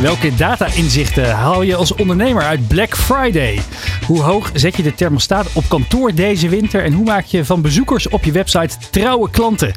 Welke data-inzichten haal je als ondernemer uit Black Friday? Hoe hoog zet je de thermostaat op kantoor deze winter? En hoe maak je van bezoekers op je website trouwe klanten?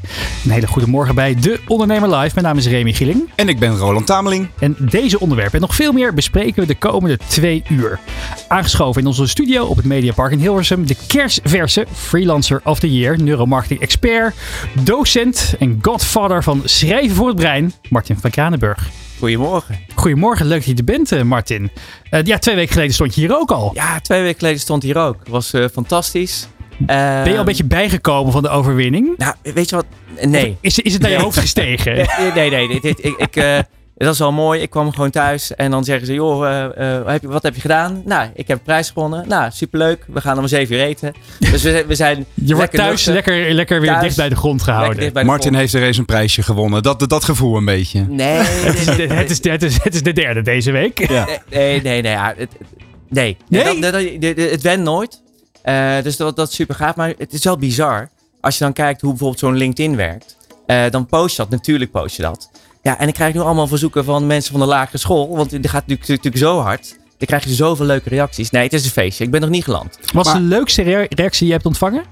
Een hele goede morgen bij De Ondernemer Live. Mijn naam is Remy Gieling. En ik ben Roland Tameling. En deze onderwerpen en nog veel meer bespreken we de komende twee uur. Aangeschoven in onze studio op het Mediapark in Hilversum. De kersverse Freelancer of the Year, neuromarketing expert, docent en godfather van Schrijven voor het Brein, Martin van Kranenburg. Goedemorgen. Goedemorgen, leuk dat je er bent, eh, Martin. Uh, ja, twee weken geleden stond je hier ook al. Ja, twee weken geleden stond hier ook. Was uh, fantastisch. ben je al een beetje bijgekomen van de overwinning? Nou, weet je wat? Nee. Of is, is het naar je hoofd gestegen? nee, nee. nee, ik, ik, dat is wel mooi. Ik kwam gewoon thuis en dan zeggen ze: Joh, uh, uh, heb je, wat heb je gedaan? Nou, ik heb een prijs gewonnen. Nou, superleuk. We gaan om zeven uur eten. Dus we, we zijn. Je wordt thuis lekker, lekker weer dicht bij de grond gehouden. De Martin grond. heeft er eens een prijsje gewonnen. Dat, dat gevoel een beetje. Nee. het, is de, het, is het, is, het is de derde deze week. Ja. Nee, nee, nee. Het, nee. nee? Dat, dat, dat, het went nooit. Uh, dus dat, dat is super gaaf. Maar het is wel bizar. Als je dan kijkt hoe bijvoorbeeld zo'n LinkedIn werkt. dan post je dat. Natuurlijk post je dat. Ja, en ik krijg nu allemaal verzoeken van mensen van de lagere school. Want het gaat natuurlijk, natuurlijk zo hard. Dan krijg je zoveel leuke reacties. Nee, het is een feestje. Ik ben nog niet geland. Wat is de leukste reactie die je hebt ontvangen?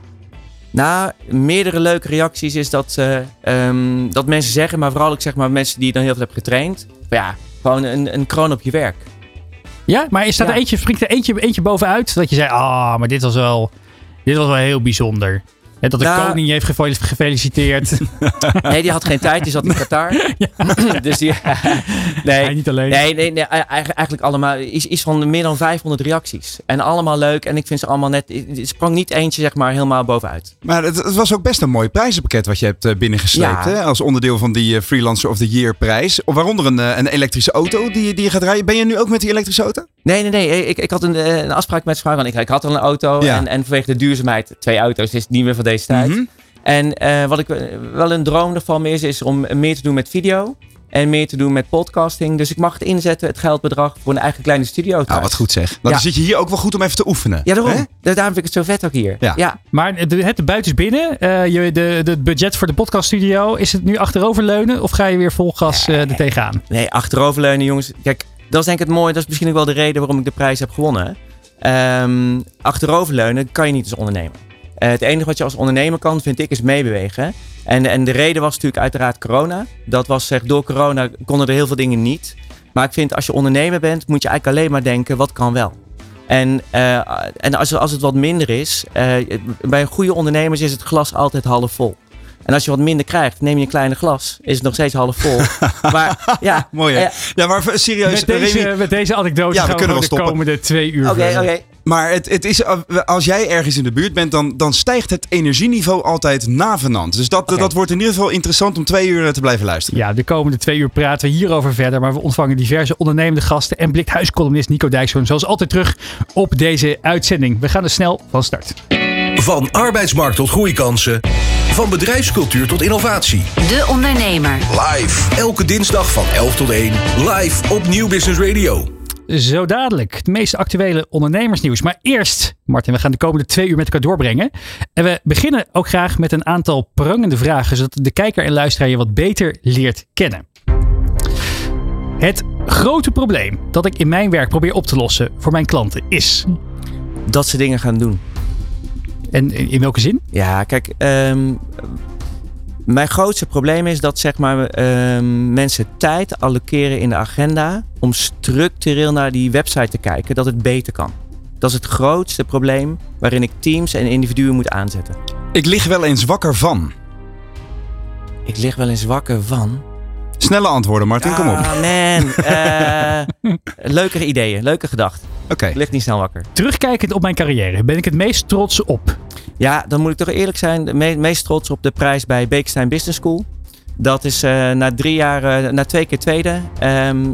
Nou, meerdere leuke reacties is dat, uh, um, dat mensen zeggen, maar vooral ik zeg maar mensen die je dan heel veel hebben getraind. Ja, gewoon een, een kroon op je werk. Ja, maar is dat ja. er eentje, springt er eentje, eentje bovenuit? Dat je zei, ah, oh, maar dit was wel, dit was wel heel bijzonder. He, dat de nou, koning je heeft gefeliciteerd. Nee, die had geen tijd. Die zat in Qatar. Ja. dus die... nee, Hij niet alleen. Nee, nee, nee, eigenlijk allemaal. Is, is van meer dan 500 reacties. En allemaal leuk. En ik vind ze allemaal net... Het sprong niet eentje zeg maar helemaal bovenuit. Maar het, het was ook best een mooi prijzenpakket wat je hebt binnengesleept. Ja. Hè? Als onderdeel van die uh, Freelancer of the Year prijs. Waaronder een, een elektrische auto die, die je gaat rijden. Ben je nu ook met die elektrische auto? Nee, nee, nee. Ik, ik had een, een afspraak met Svar. Ik, ik had al een auto. Ja. En, en vanwege de duurzaamheid twee auto's. is niet meer van deze tijd. Mm -hmm. En uh, wat ik wel een droom ervan is, is om meer te doen met video. En meer te doen met podcasting. Dus ik mag het inzetten, het geldbedrag, voor een eigen kleine studio. Thuis. Nou, wat goed zeg. Dan ja. zit je hier ook wel goed om even te oefenen. Ja, daarom. Hè? Daarom vind ik het zo vet ook hier. Ja. ja. Maar de, het buiten is binnen. Uh, je, de, de budget voor de podcaststudio. Is het nu achteroverleunen of ga je weer vol gas uh, er tegenaan? Nee, achteroverleunen jongens. Kijk, dat is denk ik het mooie. Dat is misschien ook wel de reden waarom ik de prijs heb gewonnen. Um, achteroverleunen kan je niet als ondernemer. Uh, het enige wat je als ondernemer kan, vind ik, is meebewegen. En, en de reden was natuurlijk uiteraard corona. Dat was zeg, door corona konden er heel veel dingen niet. Maar ik vind als je ondernemer bent, moet je eigenlijk alleen maar denken, wat kan wel? En, uh, en als, als het wat minder is, uh, bij goede ondernemers is het glas altijd half vol. En als je wat minder krijgt, neem je een kleine glas. Is het nog steeds half vol. maar ja. Mooi hè? Ja, maar serieus. Met deze, met deze anekdote ja, we kunnen we de komende twee uur. Oké, oké. Maar het, het is, als jij ergens in de buurt bent, dan, dan stijgt het energieniveau altijd navenant. Dus dat, okay. dat wordt in ieder geval interessant om twee uur te blijven luisteren. Ja, de komende twee uur praten we hierover verder. Maar we ontvangen diverse ondernemende gasten en blikthuiscolumnist Nico Dijkshoorn. Zoals altijd terug op deze uitzending. We gaan er snel van start. Van arbeidsmarkt tot groeikansen. Van bedrijfscultuur tot innovatie. De Ondernemer. Live. Elke dinsdag van 11 tot 1. Live op Nieuw Business Radio. Zo dadelijk. Het meest actuele ondernemersnieuws. Maar eerst, Martin, we gaan de komende twee uur met elkaar doorbrengen. En we beginnen ook graag met een aantal prangende vragen. Zodat de kijker en luisteraar je wat beter leert kennen. Het grote probleem dat ik in mijn werk probeer op te lossen voor mijn klanten is. Dat ze dingen gaan doen. En in welke zin? Ja, kijk, um, mijn grootste probleem is dat zeg maar, um, mensen tijd allokeren in de agenda om structureel naar die website te kijken, dat het beter kan. Dat is het grootste probleem waarin ik teams en individuen moet aanzetten. Ik lig wel eens wakker van. Ik lig wel eens wakker van. Snelle antwoorden, Martin, ah, kom op. man. Uh, leuke ideeën, leuke gedachten. Oké. Okay. Ik lig niet snel wakker. Terugkijkend op mijn carrière, ben ik het meest trots op? Ja, dan moet ik toch eerlijk zijn. Me meest trots op de prijs bij Beekstein Business School. Dat is uh, na drie jaar, uh, na twee keer tweede. Um, uh,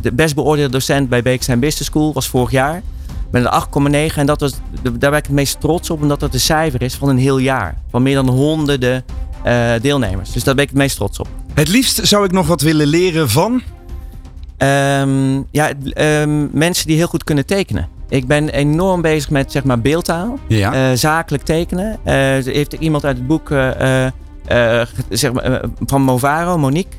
de best beoordeelde docent bij Beekstein Business School was vorig jaar. Met een 8,9. En dat was, daar ben ik het meest trots op, omdat dat een cijfer is van een heel jaar. Van meer dan honderden deelnemers. Dus daar ben ik het meest trots op. Het liefst zou ik nog wat willen leren van? Ehm, ja, ehm, mensen die heel goed kunnen tekenen. Ik ben enorm bezig met zeg maar beeldtaal, Ja. eh, zakelijk tekenen. Eh, heeft iemand uit het boek eh, eh, eh, zeg maar, eh, van Movaro, Monique.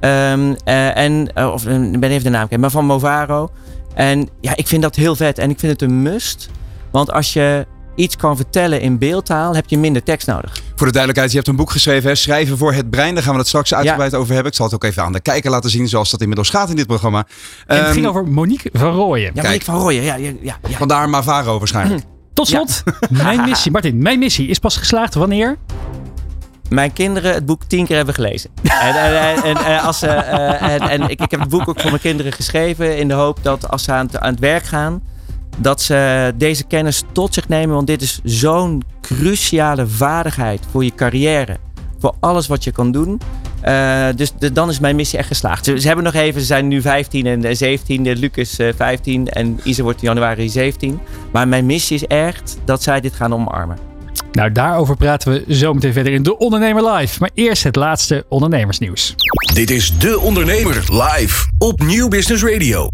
Ehm, eh, en, eh, of eh, ik ben even de naam kwijt, maar van Movaro. En ja, ik vind dat heel vet en ik vind het een must. Want als je iets kan vertellen in beeldtaal, heb je minder tekst nodig. Voor de duidelijkheid, je hebt een boek geschreven, hè? Schrijven voor het brein. Daar gaan we het straks uitgebreid over hebben. Ik zal het ook even aan de kijker laten zien, zoals dat inmiddels gaat in dit programma. En het Ehm, ging over Monique van Rooyen. Ja, Kijk. Monique van Rooyen. Ja, ja, ja, ja. Vandaar Mavaro waarschijnlijk. Tot slot, mijn missie. Martin, mijn missie is pas geslaagd wanneer? Mijn kinderen het boek tien keer hebben gelezen. en, en, en, en, en als ze, eh, en, en ik, ik heb het boek ook voor mijn kinderen geschreven in de hoop dat als ze aan het, aan het werk gaan, dat ze deze kennis tot zich nemen. Want dit is zo'n cruciale vaardigheid voor je carrière. Voor alles wat je kan doen. Eh, dus de- dan is mijn missie echt geslaagd. Ze, ze hebben nog even, ze zijn nu 15 en eh, 17. De Lucas eh, 15 en Isa wordt in januari 17. Maar mijn missie is echt dat zij dit gaan omarmen. Nou, daarover praten we zo meteen verder in De Ondernemer Live. Maar eerst het laatste ondernemersnieuws. Dit is De Ondernemer live op Nieuw Business Radio.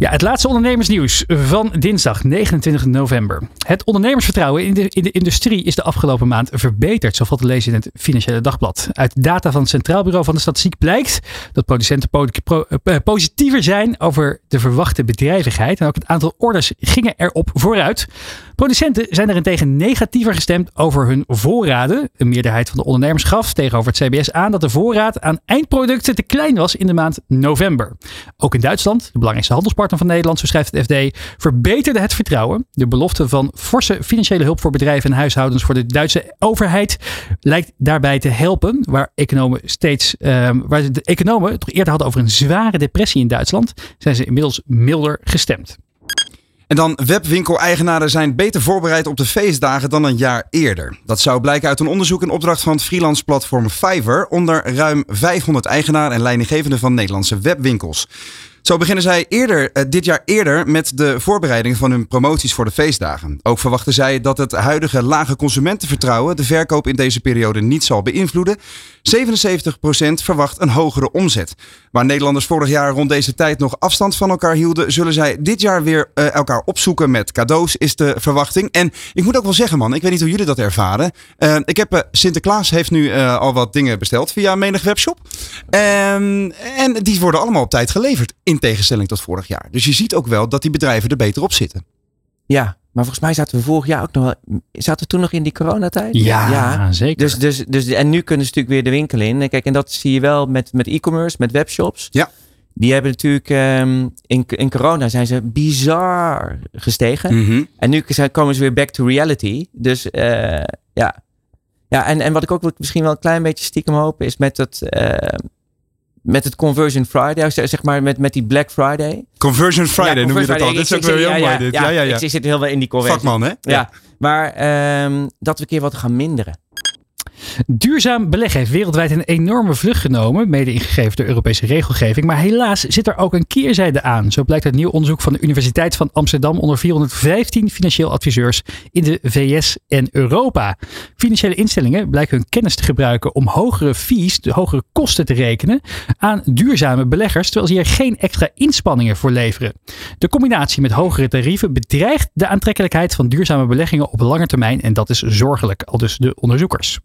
Ja, het laatste ondernemersnieuws van dinsdag 29 november. Het ondernemersvertrouwen in de, in de industrie is de afgelopen maand verbeterd, zo valt te lezen in het Financiële Dagblad. Uit data van het Centraal Bureau van de Statistiek blijkt dat producenten pro- eh, positiever zijn over de verwachte bedrijvigheid. En ook het aantal orders gingen erop vooruit. Producenten zijn daarentegen negatiever gestemd over hun voorraden. Een meerderheid van de ondernemers gaf tegenover het CBS aan dat de voorraad aan eindproducten te klein was in de maand november. Ook in Duitsland, de belangrijkste handelspartner van Nederland, zo schrijft het FD, verbeterde het vertrouwen. De belofte van forse financiële hulp voor bedrijven en huishoudens voor de Duitse overheid lijkt daarbij te helpen. Waar economen steeds, ehm, waar de economen toch eerder hadden over een zware depressie in Duitsland, zijn ze inmiddels milder gestemd. En dan webwinkel-eigenaren zijn beter voorbereid op de feestdagen dan een jaar eerder. Dat zou blijken uit een onderzoek in opdracht van het freelance platform Fiverr onder ruim 500 eigenaren en leidinggevenden van Nederlandse webwinkels. Zo beginnen zij eerder, eh, dit jaar eerder met de voorbereiding van hun promoties voor de feestdagen. Ook verwachten zij dat het huidige lage consumentenvertrouwen de verkoop in deze periode niet zal beïnvloeden. 77% verwacht een hogere omzet. Waar Nederlanders vorig jaar rond deze tijd nog afstand van elkaar hielden, zullen zij dit jaar weer eh, elkaar opzoeken met cadeaus, is de verwachting. En ik moet ook wel zeggen, man, ik weet niet hoe jullie dat ervaren. Eh, ik heb eh, Sinterklaas heeft nu al wat dingen besteld via menig webshop. Ehm, en die worden allemaal op tijd geleverd, in tegenstelling tot vorig jaar. Dus je ziet ook wel dat die bedrijven er beter op zitten. Ja, maar volgens mij zaten we vorig jaar ook nog wel. Zaten we toen nog in die coronatijd? Ja, zeker. Dus, dus, dus, en nu kunnen ze natuurlijk weer de winkel in. Kijk, en dat zie je wel met, met e-commerce, met webshops. Ja. Die hebben natuurlijk ehm, in, in corona zijn ze bizar gestegen. Mhm. En nu zijn- komen ze weer back to reality. Dus eh, ja. Ja, en, en wat ik ook misschien wel een klein beetje stiekem hoop is met het, eh, met het Conversion Friday, zeg maar met, met die Black Friday. Conversion Friday Ja, noem je dat al. Dit is ook wel heel ik- mooi dit. Ja, ja, ja. Ik zit heel wel in die conversie. Vakman, hè? Ja, maar ehm, dat we een keer wat gaan minderen. Duurzaam beleggen heeft wereldwijd een enorme vlucht genomen, mede ingegeven door Europese regelgeving. Maar helaas zit er ook een keerzijde aan. Zo blijkt uit nieuw onderzoek van de Universiteit van Amsterdam onder 415 financieel adviseurs in de VS en Europa. Financiële instellingen blijken hun kennis te gebruiken om hogere fees, de hogere kosten te rekenen aan duurzame beleggers, terwijl ze hier geen extra inspanningen voor leveren. De combinatie met hogere tarieven bedreigt de aantrekkelijkheid van duurzame beleggingen op lange termijn en dat is zorgelijk, al dus de onderzoekers.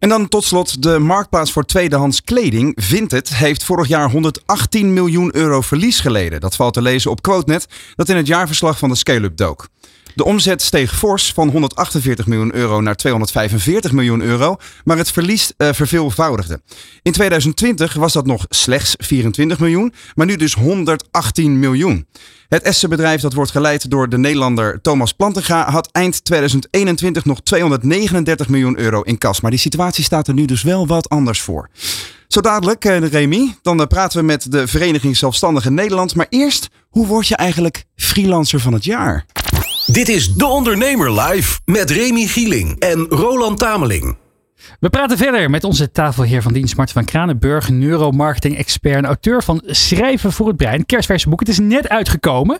En dan tot slot de marktplaats voor tweedehands kleding. Vinted heeft vorig jaar 118 miljoen euro verlies geleden. Dat valt te lezen op QuoteNet, dat in het jaarverslag van de Scale-up dook. De omzet steeg fors van 148 miljoen euro naar 245 miljoen euro, maar het verlies eh, verveelvoudigde. In 2020 was dat nog slechts 24 miljoen, maar nu dus 118 miljoen. Het Essen-bedrijf dat wordt geleid door de Nederlander Thomas Plantenga had eind 2021 nog 239 miljoen euro in kas. Maar die situatie staat er nu dus wel wat anders voor. Zo dadelijk, eh, Remy, dan eh, praten we met de Vereniging Zelfstandigen Nederland. Maar eerst, hoe word je eigenlijk freelancer van het jaar? Dit is De Ondernemer live met Remy Gieling en Roland Tameling. We praten verder met onze tafelheer van dienst Marten van Kranenburg, neuromarketing-expert en auteur van Schrijven voor het Brein, kerstverse boek. Het is net uitgekomen.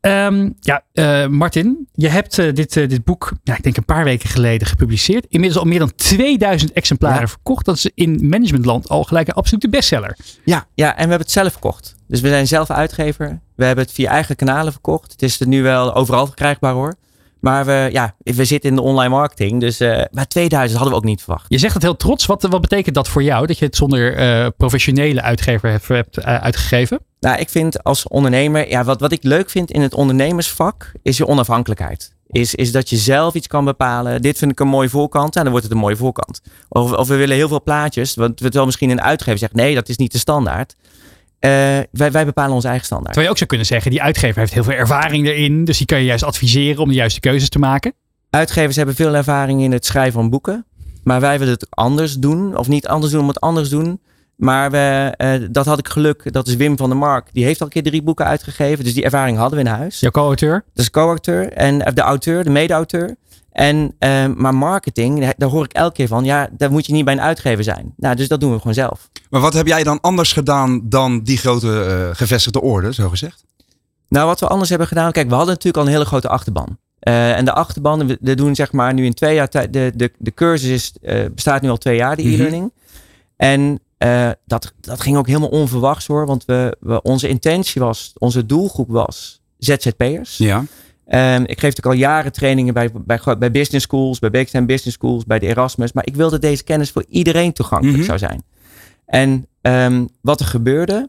Ehm, ja, eh, Martin, je hebt eh, dit, eh, dit boek, ja, ik denk een paar weken geleden gepubliceerd. Inmiddels al meer dan 2000 exemplaren Ja. verkocht. Dat is in managementland al gelijk een absolute bestseller. Ja, ja, en we hebben het zelf verkocht. Dus we zijn zelf uitgever. We hebben het via eigen kanalen verkocht. Het is er nu wel overal verkrijgbaar hoor. Maar we, ja, we zitten in de online marketing. Dus uh, maar 2000 hadden we ook niet verwacht. Je zegt het heel trots. Wat, wat betekent dat voor jou? Dat je het zonder uh, professionele uitgever hebt, uh, uitgegeven? Nou, ik vind als ondernemer, ja, wat, wat ik leuk vind in het ondernemersvak, is je onafhankelijkheid. Is, is dat je zelf iets kan bepalen. Dit vind ik een mooie voorkant. En dan wordt het een mooie voorkant. Of, of we willen heel veel plaatjes. Want we wel misschien een uitgever zegt: nee, dat is niet de standaard. Uh, wij, wij, bepalen onze eigen standaard. Terwijl je ook zou kunnen zeggen, die uitgever heeft heel veel ervaring erin. Dus die kan je juist adviseren om de juiste keuzes te maken. Uitgevers hebben veel ervaring in het schrijven van boeken. Maar wij willen het anders doen. Of niet anders doen, om het anders doen. Maar we, uh, dat had ik geluk. Dat is Wim van der Mark. Die heeft al een keer drie boeken uitgegeven. Dus die ervaring hadden we in huis. Jouw co-auteur? Dat is co-auteur. En de auteur, de mede-auteur. En, uh, maar marketing, daar hoor ik elke keer van. Ja, daar moet je niet bij een uitgever zijn. Nou, dus dat doen we gewoon zelf. Maar wat heb jij dan anders gedaan dan die grote uh, gevestigde orde, zo gezegd? Nou, wat we anders hebben gedaan. Kijk, we hadden natuurlijk al een hele grote achterban. Uh, en de achterban, we, we doen zeg maar nu in twee jaar tijd. De, de, de cursus is, uh, bestaat nu al twee jaar, die e-learning. Mm -hmm. En dat, dat ging ook helemaal onverwachts hoor. Want we, we, onze intentie was, onze doelgroep was ZZP'ers. Ja. Um, ik geef natuurlijk al jaren trainingen bij, bij, bij business schools, bij Beekstein Business Schools, bij de Erasmus. Maar ik wilde deze kennis voor iedereen toegankelijk mm -hmm. zou zijn. En um, wat er gebeurde,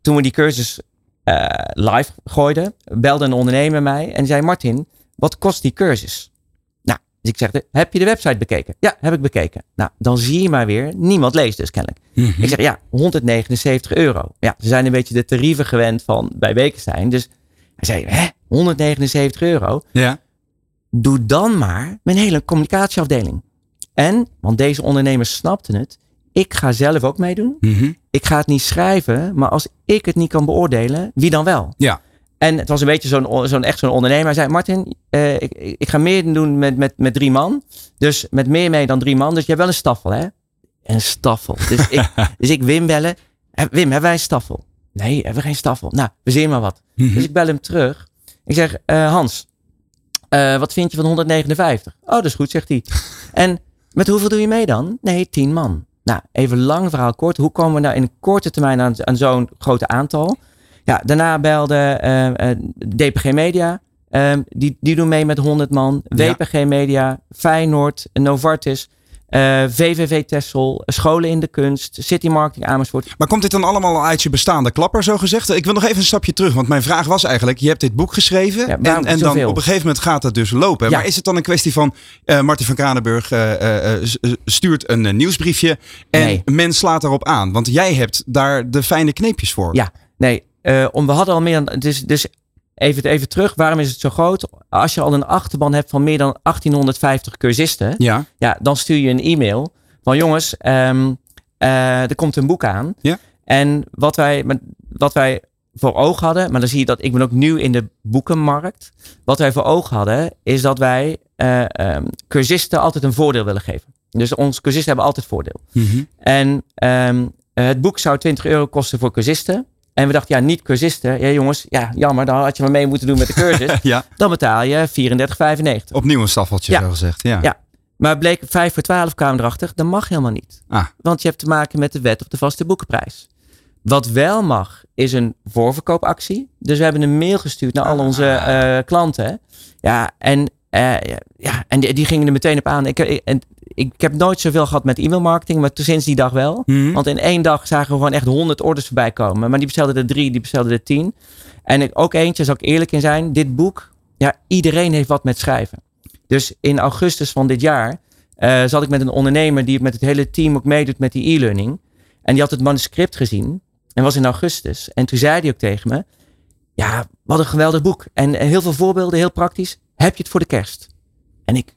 toen we die cursus uh, live gooiden, belde een ondernemer mij en zei: Martin, wat kost die cursus? Nou, dus ik zeg: Heb je de website bekeken? Ja, heb ik bekeken. Nou, dan zie je maar weer, niemand leest dus kennelijk. Mm -hmm. Ik zeg: Ja, 179 euro. Ja, ze zijn een beetje de tarieven gewend van bij Bekenstein. Dus hij zei: Hè, 179 euro? Ja. Doe dan maar mijn hele communicatieafdeling. En, want deze ondernemers snapten het, ik ga zelf ook meedoen. Mm -hmm. Ik ga het niet schrijven, maar als ik het niet kan beoordelen, wie dan wel? Ja. En het was een beetje zo'n, zo'n echt zo'n ondernemer. Hij zei, Martin, uh, ik, ik, ga meer doen met, met, met drie man. Dus met meer mee dan drie man. Dus je hebt wel een staffel, hè? Een staffel. Dus ik, dus ik Wim bellen. Wim, hebben wij een staffel? Nee, hebben we geen staffel. Nou, we zien maar wat. Mhm. Mm -hmm. Dus ik bel hem terug. Ik zeg, uh, Hans, uh, wat vind je van 159? Oh, dat is goed, zegt hij. en met hoeveel doe je mee dan? Nee, tien man. Nou, even lang verhaal kort. Hoe komen we nou in een korte termijn aan, aan zo'n grote aantal? Ja, daarna belde uh, uh, DPG Media. Uh, die, die doen mee met 100 man. WPG. Media, Feyenoord, Novartis. Uh, VVV Tessel, scholen in de kunst, City Marketing Amersfoort. Maar komt dit dan allemaal uit je bestaande klapper, zo gezegd? Ik wil nog even een stapje terug, want mijn vraag was eigenlijk: je hebt dit boek geschreven ja, en, en dan op een gegeven moment gaat het dus lopen. Ja. Maar is het dan een kwestie van uh, Martin van Kranenburg uh, stuurt een nieuwsbriefje en nee. men slaat erop aan? Want jij hebt daar de fijne kneepjes voor. Ja, nee. om, we hadden al meer dan. Dus, dus Even, even terug, waarom is het zo groot? Als je al een achterban hebt van meer dan 1850 cursisten, ja. Ja, dan stuur je een e-mail van jongens, um, uh, er komt een boek aan. Ja. En wat wij, wat wij voor ogen hadden, maar dan zie je dat ik ben ook nieuw in de boekenmarkt. Wat wij voor ogen hadden, is dat wij uh, um, cursisten altijd een voordeel willen geven. Dus onze cursisten hebben altijd voordeel. Mm -hmm. En um, het boek zou 20 euro kosten voor cursisten. En we dachten, ja, niet cursisten. Ja, jongens, ja, jammer, dan had je maar mee moeten doen met de cursus. ja. Dan betaal je 34,95. Opnieuw een staffeltje, ja. zo gezegd. Ja. ja. Maar bleek 5 voor 12 kwamen erachter, dat mag helemaal niet. Ah. Want je hebt te maken met de wet op de vaste boekenprijs. Wat wel mag, is een voorverkoopactie. Dus we hebben een mail gestuurd naar al onze uh, klanten. Ja, en, uh, ja, en die, die, gingen er meteen op aan. Ik, en, ik heb nooit zoveel gehad met e-mailmarketing, maar sinds die dag wel. Mhm. Mm. Want in één dag zagen we gewoon echt honderd orders voorbij komen. Maar die bestelden er drie, die bestelden er tien. En ik, ook eentje, zal ik eerlijk in zijn. Dit boek, ja, iedereen heeft wat met schrijven. Dus in augustus van dit jaar uh, zat ik met een ondernemer die met het hele team ook meedoet met die e-learning. En die had het manuscript gezien. En was in augustus. En toen zei hij ook tegen me. Ja, wat een geweldig boek. En, en heel veel voorbeelden, heel praktisch. Heb je het voor de kerst? En ik,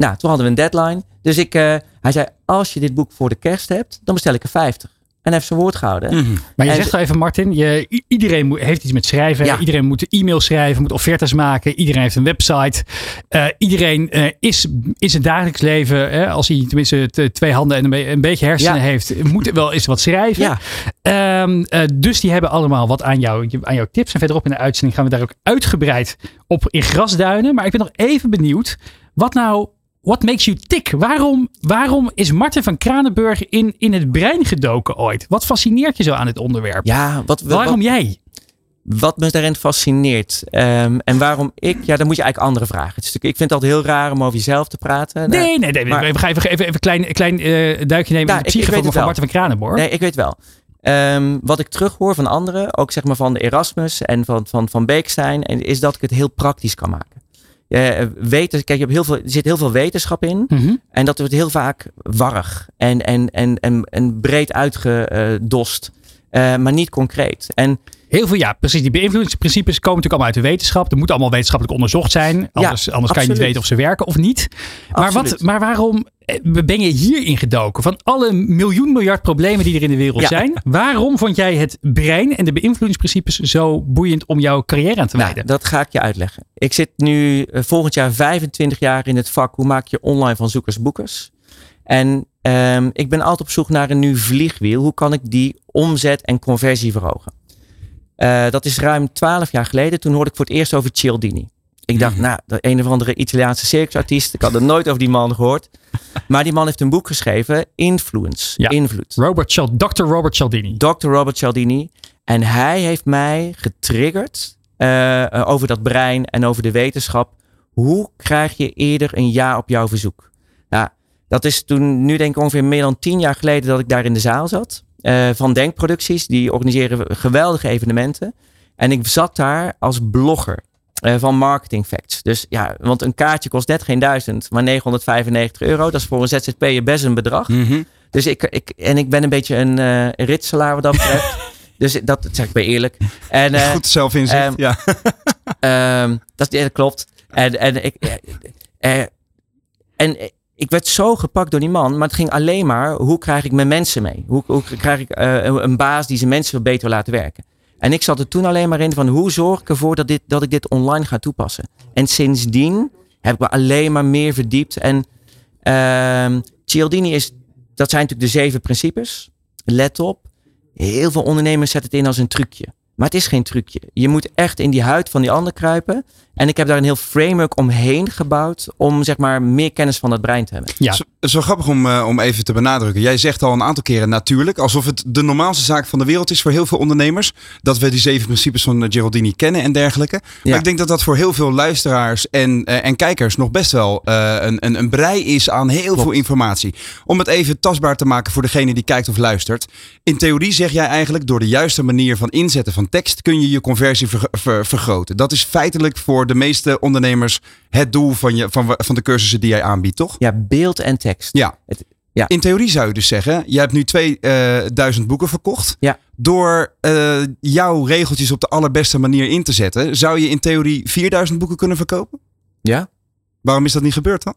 nou, toen hadden we een deadline. Dus ik, uh, hij zei, als je dit boek voor de kerst hebt, dan bestel ik er 50. En heeft zijn woord gehouden. Mm -hmm. Maar je en zegt al even, Martin, je, iedereen moet, heeft iets met schrijven. Ja. Iedereen moet e-mails schrijven, moet offertes maken. Iedereen heeft een website. Uh, iedereen uh, is in zijn dagelijks leven, als hij tenminste twee handen en een, een beetje hersenen Ja. heeft, moet wel eens wat schrijven. Ja. Um, dus die hebben allemaal wat aan, jou, aan jouw tips. En verderop in de uitzending gaan we daar ook uitgebreid op in grasduinen. Maar ik ben nog even benieuwd, wat nou what makes you tick? Waarom, waarom is Martin van Kranenburg in, in het brein gedoken ooit? Wat fascineert je zo aan dit onderwerp? Ja, wat, wat, waarom jij? wat me daarin fascineert ehm, en waarom ik, ja, dan moet je eigenlijk andere vragen. Het is natuurlijk, ik vind het altijd heel raar om over jezelf te praten. Nee, nee, nee. maar- we gaan even, even, even een klein, klein eh, duikje nemen Ja, in de weet van. Martin van Kranenburg. Nee, ik weet wel. Ehm, wat ik terughoor van anderen, ook zeg maar van de Erasmus en van, van, van Beekstein, is dat ik het heel praktisch kan maken. Eh, weten, kijk, je hebt heel veel, er zit heel veel wetenschap in. Mhm. En dat wordt heel vaak warrig en, en, en, en, en breed uitgedost, eh, maar niet concreet. En Heel veel, ja, precies. Die beïnvloedingsprincipes komen natuurlijk allemaal uit de wetenschap. Er moet allemaal wetenschappelijk onderzocht zijn. Anders, anders kan je niet weten of ze werken of niet. Maar, wat, maar waarom ben je hierin gedoken? Van alle miljoen miljard problemen die er in de wereld Ja. zijn. Waarom vond jij het brein en de beïnvloedingsprincipes zo boeiend om jouw carrière aan te Nou, wijden? dat ga ik je uitleggen. Ik zit nu eh, volgend jaar 25 jaar in het vak. Hoe maak je online van zoekers boekers? En ehm, ik ben altijd op zoek naar een nieuw vliegwiel. Hoe kan ik die omzet en conversie verhogen? Eh, dat is ruim 12 jaar geleden. Toen hoorde ik voor het eerst over Cialdini. Ik dacht, nou, de een of andere Italiaanse circusartiest. Ik had er nooit over die man gehoord. Maar die man heeft een boek geschreven, Influence, Ja. Invloed. Robert Dr. Robert Cialdini. Dr. Robert Cialdini. En hij heeft mij getriggerd eh, over dat brein en over de wetenschap. Hoe krijg je eerder een ja op jouw verzoek? Nou, dat is toen, nu denk ik ongeveer meer dan tien jaar geleden dat ik daar in de zaal zat. eh, van Denkproducties, die organiseren geweldige evenementen. En ik zat daar als blogger eh, van Marketing Facts. Dus ja, want een kaartje kost net geen duizend, maar 995 euro. Dat is voor een ZZP'er best een bedrag. Mhm. Dus ik, ik, en ik ben een beetje een eh ritselaar wat dat betreft. dus dat, dat zeg ik bij eerlijk. En, eh, Goed zelfinzicht. ehm, ja. ehm, dat, ja, dat klopt. En, en, ik, en ik werd zo gepakt door die man. Maar het ging alleen maar, hoe krijg ik mijn mensen mee? Hoe, hoe krijg ik een- baas die zijn mensen beter laten werken? En ik zat er toen alleen maar in van, hoe zorg ik ervoor dat, dit, dat ik dit online ga toepassen? En sindsdien heb ik me alleen maar meer verdiept. En ehm Cialdini is, dat zijn natuurlijk de zeven principes. Let op, heel veel ondernemers zetten het in als een trucje. Maar het is geen trucje. Je moet echt in die huid van die ander kruipen. En ik heb daar een heel framework omheen gebouwd. Om zeg maar meer kennis van het brein te hebben. Ja, Het is wel grappig om, eh, om even te benadrukken. Jij zegt al een aantal keren natuurlijk, alsof het de normaalste zaak van de wereld is voor heel veel ondernemers. Dat we die zeven principes van eh, Geraldini kennen en dergelijke. Maar Ja. ik denk dat dat voor heel veel luisteraars en, eh, en kijkers nog best wel eh, een, een, een brei is aan heel veel informatie. Om het even tastbaar te maken voor degene die kijkt of luistert. In theorie zeg jij eigenlijk, door de juiste manier van inzetten van tekst kun je je conversie verg- ver- vergroten. Dat is feitelijk voor de meeste ondernemers het doel van, je, van, van de cursussen die jij aanbiedt, toch? Ja, beeld en tekst. Ja. Het- ja. In theorie zou je dus zeggen, je hebt nu 2000 boeken verkocht. Ja. Door eh, jouw regeltjes op de allerbeste manier in te zetten, zou je in theorie 4000 boeken kunnen verkopen? Ja. Waarom is dat niet gebeurd dan?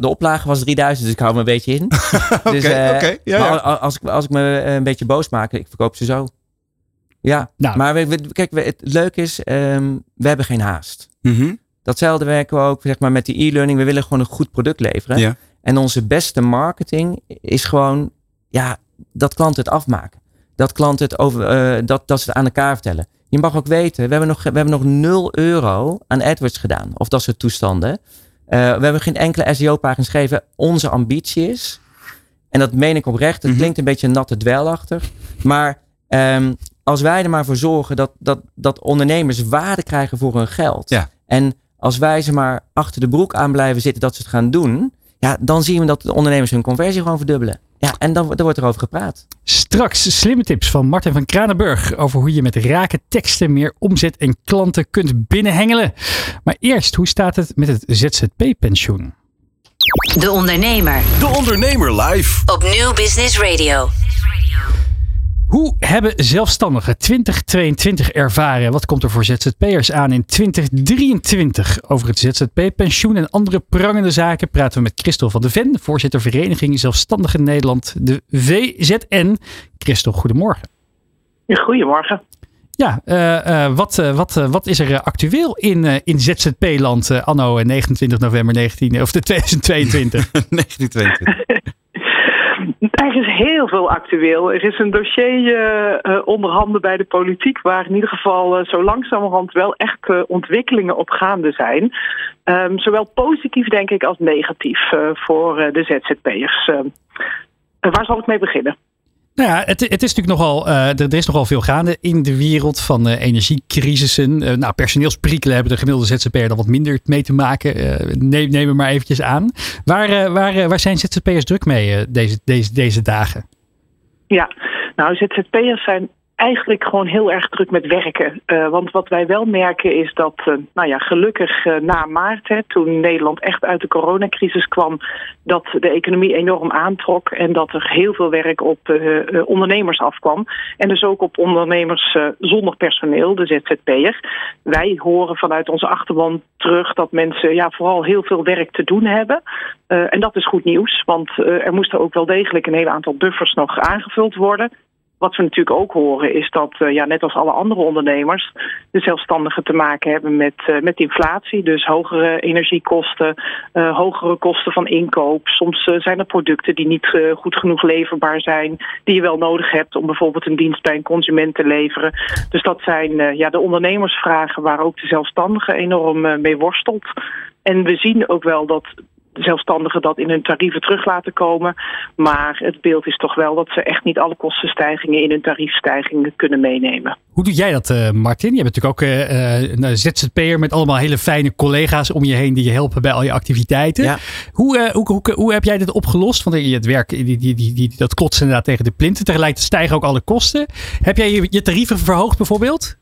De, oplage was 3000, dus ik hou me een beetje in. Oké, dus, eh, oké. Ja, maar ja. al- als, ik, als ik me eh, een beetje boos maak, ik verkoop ze zo. Ja, Nou. maar we, we- kijk, we, het leuke is, ehm, we hebben geen haast. Mhm. Datzelfde werken we ook zeg maar, met die e-learning. We willen gewoon een goed product leveren. Ja. En onze beste marketing is gewoon ja, dat klanten het afmaken. Dat klanten het over, eh, dat, dat ze het aan elkaar vertellen. Je mag ook weten, we hebben nog, we hebben nog 0 euro aan AdWords gedaan. Of dat soort toestanden. Eh, we hebben geen enkele SEO-pagina geschreven. Onze ambitie is, en dat meen ik oprecht, het Mhm. klinkt een beetje natte dwelachtig. Maar ehm, als wij er maar voor zorgen dat, dat, dat ondernemers waarde krijgen voor hun geld. Ja. En als wij ze maar achter de broek aan blijven zitten dat ze het gaan doen. Ja, dan zien we dat de ondernemers hun conversie gewoon verdubbelen. Ja, en dan, dan wordt er over gepraat. Straks slimme tips van Martin van Kranenburg over hoe je met rake teksten meer omzet en klanten kunt binnenhengelen. Maar eerst, hoe staat het met het ZZP-pensioen? De Ondernemer De Ondernemer live. op Nieuw Business Radio. Hoe hebben zelfstandigen 2022 ervaren? Wat komt er voor ZZP'ers aan in 2023? Over het ZZP-pensioen en andere prangende zaken praten we met Christel van de Ven, voorzitter Vereniging Zelfstandigen Nederland, de VZN. Christel, goedemorgen. Goedemorgen. Ja, eh, eh, wat, eh, wat, wat is er actueel in, in ZZP-land anno eh, 29 november 19, of de 2022? 1922. Er is heel veel actueel. Er is een dossier uh, onder handen bij de politiek waar in ieder geval uh, zo langzamerhand wel echt ontwikkelingen op gaande zijn. Um, zowel positief denk ik als negatief voor de ZZP'ers. waar zal ik mee beginnen? Nou ja, het, het is natuurlijk nogal, uh, er, is nogal veel gaande in de wereld van uh, energiecrisissen. Uh, nou, personeelsprikkelen hebben de gemiddelde ZZP'er dan wat minder mee te maken. neem, neem er maar eventjes aan. Waar, waar, waar zijn ZZP'ers druk mee deze, deze, deze dagen? Ja, nou, ZZP'ers zijn eigenlijk gewoon heel erg druk met werken. Uh, want wat wij wel merken is dat, uh, nou ja, gelukkig uh, na maart, hè, toen Nederland echt uit de coronacrisis kwam, dat de economie enorm aantrok en dat er heel veel werk op ondernemers afkwam. En dus ook op ondernemers zonder personeel, de ZZP'er. Wij horen vanuit onze achterban terug dat mensen ja, vooral heel veel werk te doen hebben. en dat is goed nieuws, want er moesten ook wel degelijk een heel aantal buffers nog aangevuld worden. Wat we natuurlijk ook horen is dat, uh, ja, net als alle andere ondernemers, de zelfstandigen te maken hebben met, uh, met inflatie. Dus hogere energiekosten, uh, hogere kosten van inkoop. Soms zijn er producten die niet goed genoeg leverbaar zijn, die je wel nodig hebt om bijvoorbeeld een dienst bij een consument te leveren. Dus dat zijn ja, de ondernemersvragen waar ook de zelfstandigen enorm mee worstelt. En we zien ook wel dat zelfstandigen dat in hun tarieven terug laten komen. Maar het beeld is toch wel dat ze echt niet alle kostenstijgingen in hun tariefstijgingen kunnen meenemen. Hoe doe jij dat, uh, Martin? Je bent natuurlijk ook uh, een ZZP'er met allemaal hele fijne collega's om je heen die je helpen bij al je activiteiten. Ja. Hoe, uh, hoe, hoe, hoe, heb jij dit opgelost? Want het werk, die, die, die, die, dat klotst inderdaad tegen de plinten. Tegelijkertijd stijgen ook alle kosten. Heb jij je, je tarieven verhoogd bijvoorbeeld?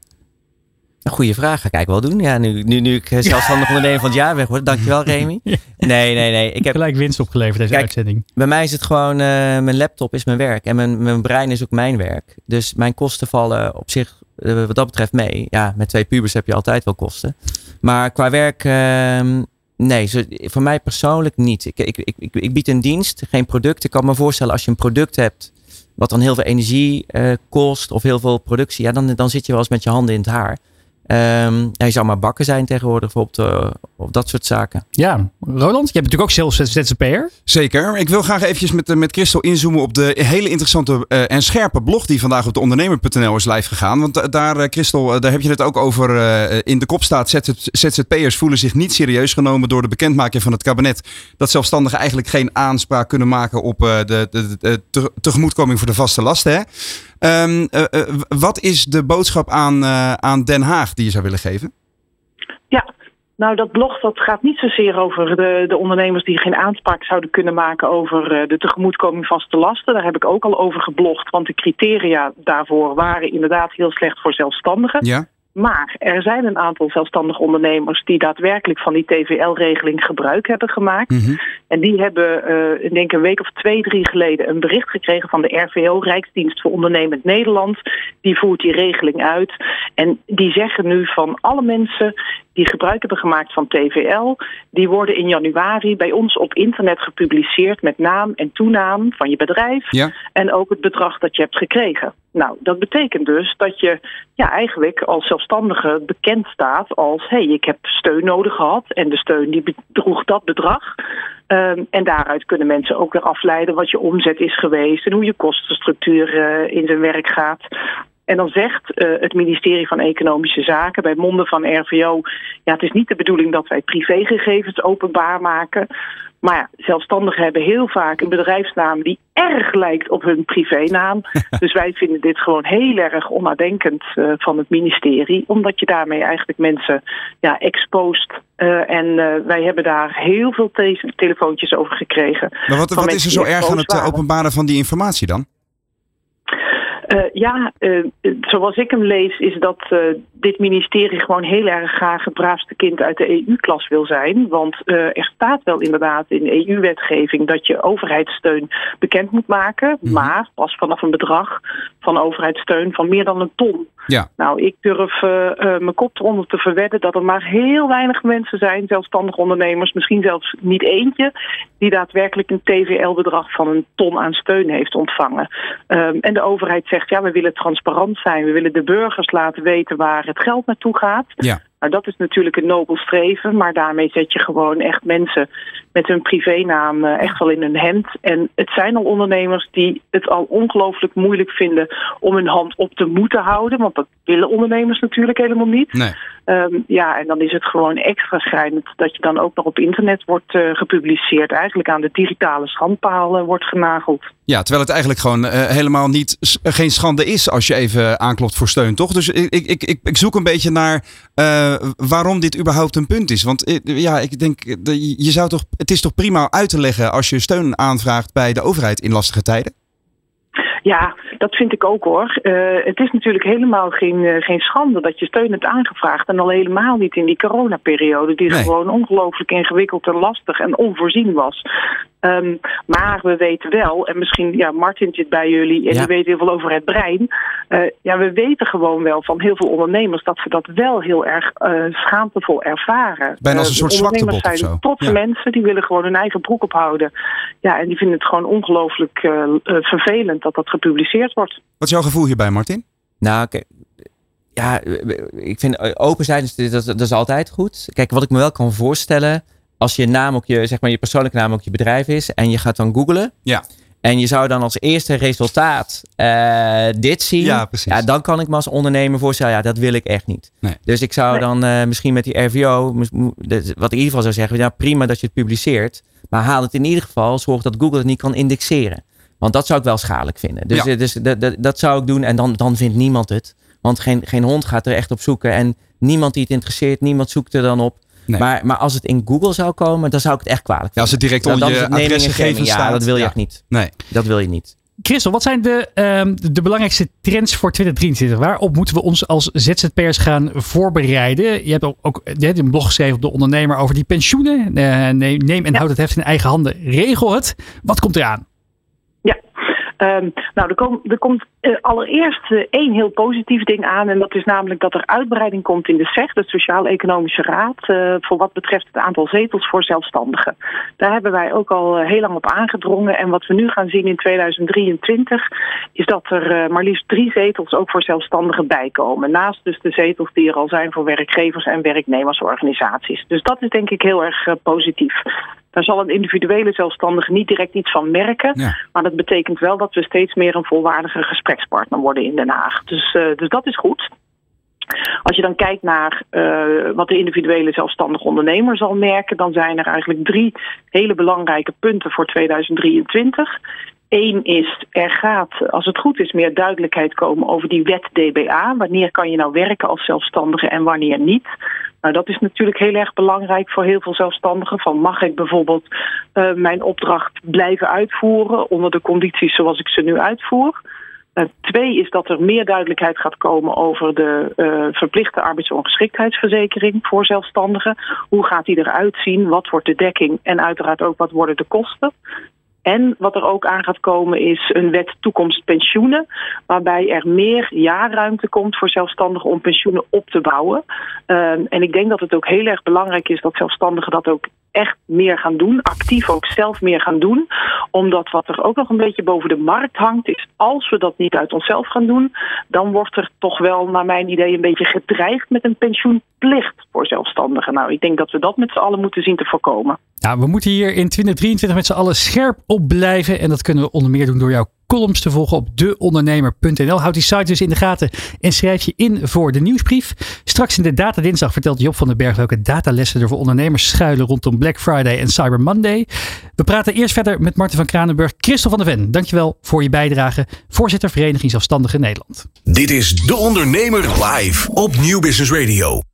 Een goede vraag, ga ik eigenlijk wel doen. Ja, nu, nu, nu ik zelfstandig ondernemer van het jaar weg word. Dankjewel, Remy. Nee, nee, nee. Ik heb gelijk winst opgeleverd deze Kijk, uitzending. Bij mij is het gewoon, uh, mijn laptop is mijn werk. En mijn, mijn brein is ook mijn werk. Dus mijn kosten vallen op zich uh, wat dat betreft mee. Ja, met twee pubers heb je altijd wel kosten. Maar qua werk, uh, nee, zo, voor mij persoonlijk niet. Ik, ik, ik, ik, ik bied een dienst, geen product. Ik kan me voorstellen als je een product hebt wat dan heel veel energie kost of heel veel productie, ja, dan, dan zit je wel eens met je handen in het haar. Um, hij zou maar bakken zijn tegenwoordig op, de, op dat soort zaken. Ja, Roland, je hebt natuurlijk ook zelf ZZP'er. Zeker. Ik wil graag eventjes met, met Christel inzoomen op de hele interessante uh, en scherpe blog die vandaag op de ondernemer.nl is live gegaan. Want uh, daar, uh, Christel, daar heb je het ook over in de kop staat. ZZP'ers voelen zich niet serieus genomen door de bekendmaking van het kabinet. Dat zelfstandigen eigenlijk geen aanspraak kunnen maken op de, de, de, de tegemoetkoming voor de vaste lasten. Hè? Um, uh, uh, wat is de boodschap aan, uh, aan Den Haag die je zou willen geven? Ja, nou, dat blog dat gaat niet zozeer over de, de ondernemers die geen aanspraak zouden kunnen maken over de tegemoetkoming vaste lasten. Daar heb ik ook al over geblogd, want de criteria daarvoor waren inderdaad heel slecht voor zelfstandigen. Ja. Maar er zijn een aantal zelfstandige ondernemers die daadwerkelijk van die TVL-regeling gebruik hebben gemaakt. Mm -hmm. En die hebben, uh, ik denk een week of twee, drie geleden, een bericht gekregen van de RVO, Rijksdienst voor Ondernemend Nederland. Die voert die regeling uit. En die zeggen nu van alle mensen die gebruik hebben gemaakt van TVL, die worden in januari bij ons op internet gepubliceerd met naam en toenaam van je bedrijf. Ja. En ook het bedrag dat je hebt gekregen. Nou, dat betekent dus dat je ja, eigenlijk als zelfstandige bekend staat als hé, hey, ik heb steun nodig gehad en de steun die bedroeg dat bedrag. Um, en daaruit kunnen mensen ook weer afleiden wat je omzet is geweest en hoe je kostenstructuur uh, in zijn werk gaat. En dan zegt uh, het ministerie van Economische Zaken bij monden van RVO... ja, het is niet de bedoeling dat wij privégegevens openbaar maken... Maar ja, zelfstandigen hebben heel vaak een bedrijfsnaam die erg lijkt op hun privénaam. dus wij vinden dit gewoon heel erg onnadenkend uh, van het ministerie. Omdat je daarmee eigenlijk mensen ja, expost. Uh, en uh, wij hebben daar heel veel te telefoontjes over gekregen. Maar wat, wat is er zo erg aan het openbaren van die informatie dan? Uh, ja, uh, zoals ik hem lees, is dat uh, dit ministerie gewoon heel erg graag het braafste kind uit de EU-klas wil zijn. Want er staat wel inderdaad in de EU-wetgeving dat je overheidssteun bekend moet maken. Mm. Maar pas vanaf een bedrag van overheidssteun van meer dan een ton. Ja. Nou, ik durf mijn kop eronder te verwedden dat er maar heel weinig mensen zijn, zelfstandig ondernemers, misschien zelfs niet eentje, die daadwerkelijk een TVL-bedrag van een ton aan steun heeft ontvangen. Um, en de overheid zegt ja, we willen transparant zijn. We willen de burgers laten weten waar het geld naartoe gaat. Ja. Nou, dat is natuurlijk een nobel streven, maar daarmee zet je gewoon echt mensen met hun privénaam eh, echt wel in hun hemd. En het zijn al ondernemers die het al ongelooflijk moeilijk vinden om hun hand op te moeten houden, want dat willen ondernemers natuurlijk helemaal niet. Nee. Ehm, ja, en dan is het gewoon extra schrijnend dat je dan ook nog op internet wordt eh, gepubliceerd. Eigenlijk aan de digitale schandpaal eh, wordt genageld. Ja, terwijl het eigenlijk gewoon helemaal niet, geen schande is als je even aanklopt voor steun, toch? Dus ik, ik, ik, ik- ik zoek een beetje naar eh, waarom dit überhaupt een punt is. Want eh, ja, ik denk, eh, je zou toch, het is toch prima uit te leggen als je steun aanvraagt bij de overheid in lastige tijden? Ja, dat vind ik ook hoor. Het is natuurlijk helemaal geen, geen schande dat je steun hebt aangevraagd. En al helemaal niet in die coronaperiode, die Nee. gewoon ongelooflijk ingewikkeld en lastig en onvoorzien was. Ehm, maar we weten wel, en misschien, ja, Martin zit bij jullie en Ja. die weet heel veel over het brein. Eh, ja, we weten gewoon wel van heel veel ondernemers dat ze dat wel heel erg eh, schaamtevol ervaren. Bijna als een Eh, soort ondernemers zijn zo. trotse Ja. mensen, die willen gewoon hun eigen broek ophouden. Ja, en die vinden het gewoon ongelooflijk vervelend dat dat gepubliceerd wordt. Wat is jouw gevoel hierbij, Martin? Nou, kijk, ja, ik vind open zijn, is- dat, dat is altijd goed. Kijk, wat ik me wel kan voorstellen, als je naam ook je, zeg maar, je persoonlijke naam ook je bedrijf is en je gaat dan googlen. Ja. En je zou dan als eerste resultaat eh, dit zien. Ja, precies. Ja, dan kan ik me als ondernemer voorstellen, ja, dat wil ik echt niet. Nee. Dus ik zou Nee. dan eh, misschien met die RVO, wat ik in ieder geval zou zeggen, ja, prima dat je het publiceert. Maar haal het in ieder geval, zorg dat Google het niet kan indexeren. Want dat zou ik wel schadelijk vinden. Dus, Ja. eh, dus dat, dat, dat zou ik doen en dan, dan vindt niemand het. Want geen, geen hond gaat er echt op zoeken. En niemand die het interesseert, niemand zoekt er dan op. Nee. Maar, maar als het in Google zou komen, dan zou ik het echt kwalijk Ja, als het direct onder je adresgegevens staat. Ja, dat wil je ja. echt niet. Nee. Dat wil je niet. Christel, wat zijn de, ehm, de, belangrijkste trends voor 2023? Waarop moeten we ons als ZZP'ers gaan voorbereiden? Je hebt ook, ook je hebt een blog geschreven op de ondernemer over die pensioenen. Eh, neem, neem en Ja. houd het heft in eigen handen. Regel het. Wat komt eraan? Ehm, nou, er, er komt eh, allereerst eh, één heel positief ding aan. En dat is namelijk dat er uitbreiding komt in de SEG, de Sociaal-Economische Raad, eh, voor wat betreft het aantal zetels voor zelfstandigen. Daar hebben wij ook al heel lang op aangedrongen. En wat we nu gaan zien in 2023 is dat er maar liefst drie zetels ook voor zelfstandigen bijkomen. Naast dus de zetels die er al zijn voor werkgevers en werknemersorganisaties. Dus dat is denk ik heel erg positief. Daar zal een individuele zelfstandige niet direct iets van merken. Ja. Maar dat betekent wel dat we steeds meer een volwaardige gesprekspartner worden in Den Haag. Dus, eh, dus dat is goed. Als je dan kijkt naar eh, wat de individuele zelfstandige ondernemer zal merken, dan zijn er eigenlijk drie hele belangrijke punten voor 2023. Eén is, er gaat, als het goed is, meer duidelijkheid komen over die wet DBA. Wanneer kan je nou werken als zelfstandige en wanneer niet? Nou, dat is natuurlijk heel erg belangrijk voor heel veel zelfstandigen. Van mag ik bijvoorbeeld eh, mijn opdracht blijven uitvoeren onder de condities zoals ik ze nu uitvoer? Eh, twee is dat er meer duidelijkheid gaat komen over de eh, verplichte arbeidsongeschiktheidsverzekering voor zelfstandigen. Hoe gaat die eruit zien? Wat wordt de dekking? En uiteraard ook wat worden de kosten? En wat er ook aan gaat komen is een wet toekomst pensioenen, waarbij er meer jaarruimte komt voor zelfstandigen om pensioenen op te bouwen. Ehm, en ik denk dat het ook heel erg belangrijk is dat zelfstandigen dat ook echt meer gaan doen, actief ook zelf meer gaan doen. Omdat wat er ook nog een beetje boven de markt hangt, is als we dat niet uit onszelf gaan doen, dan wordt er toch wel, naar mijn idee, een beetje gedreigd met een pensioenplicht voor zelfstandigen. Nou, ik denk dat we dat met z'n allen moeten zien te voorkomen. Nou, we moeten hier in 2023 met z'n allen scherp op blijven. En dat kunnen we onder meer doen door jouw columns te volgen op deondernemer.nl. Houd die site dus in de gaten en schrijf je in voor de nieuwsbrief. Straks in de Data Dinsdag vertelt Job van den Berg welke datalessen er voor ondernemers schuilen rondom Black Friday en Cyber Monday. We praten eerst verder met Marten van Kranenburg. Christel van der Ven, dankjewel voor je bijdrage. Voorzitter Vereniging Zelfstandigen Nederland. Dit is De Ondernemer live op Nieuw Business Radio.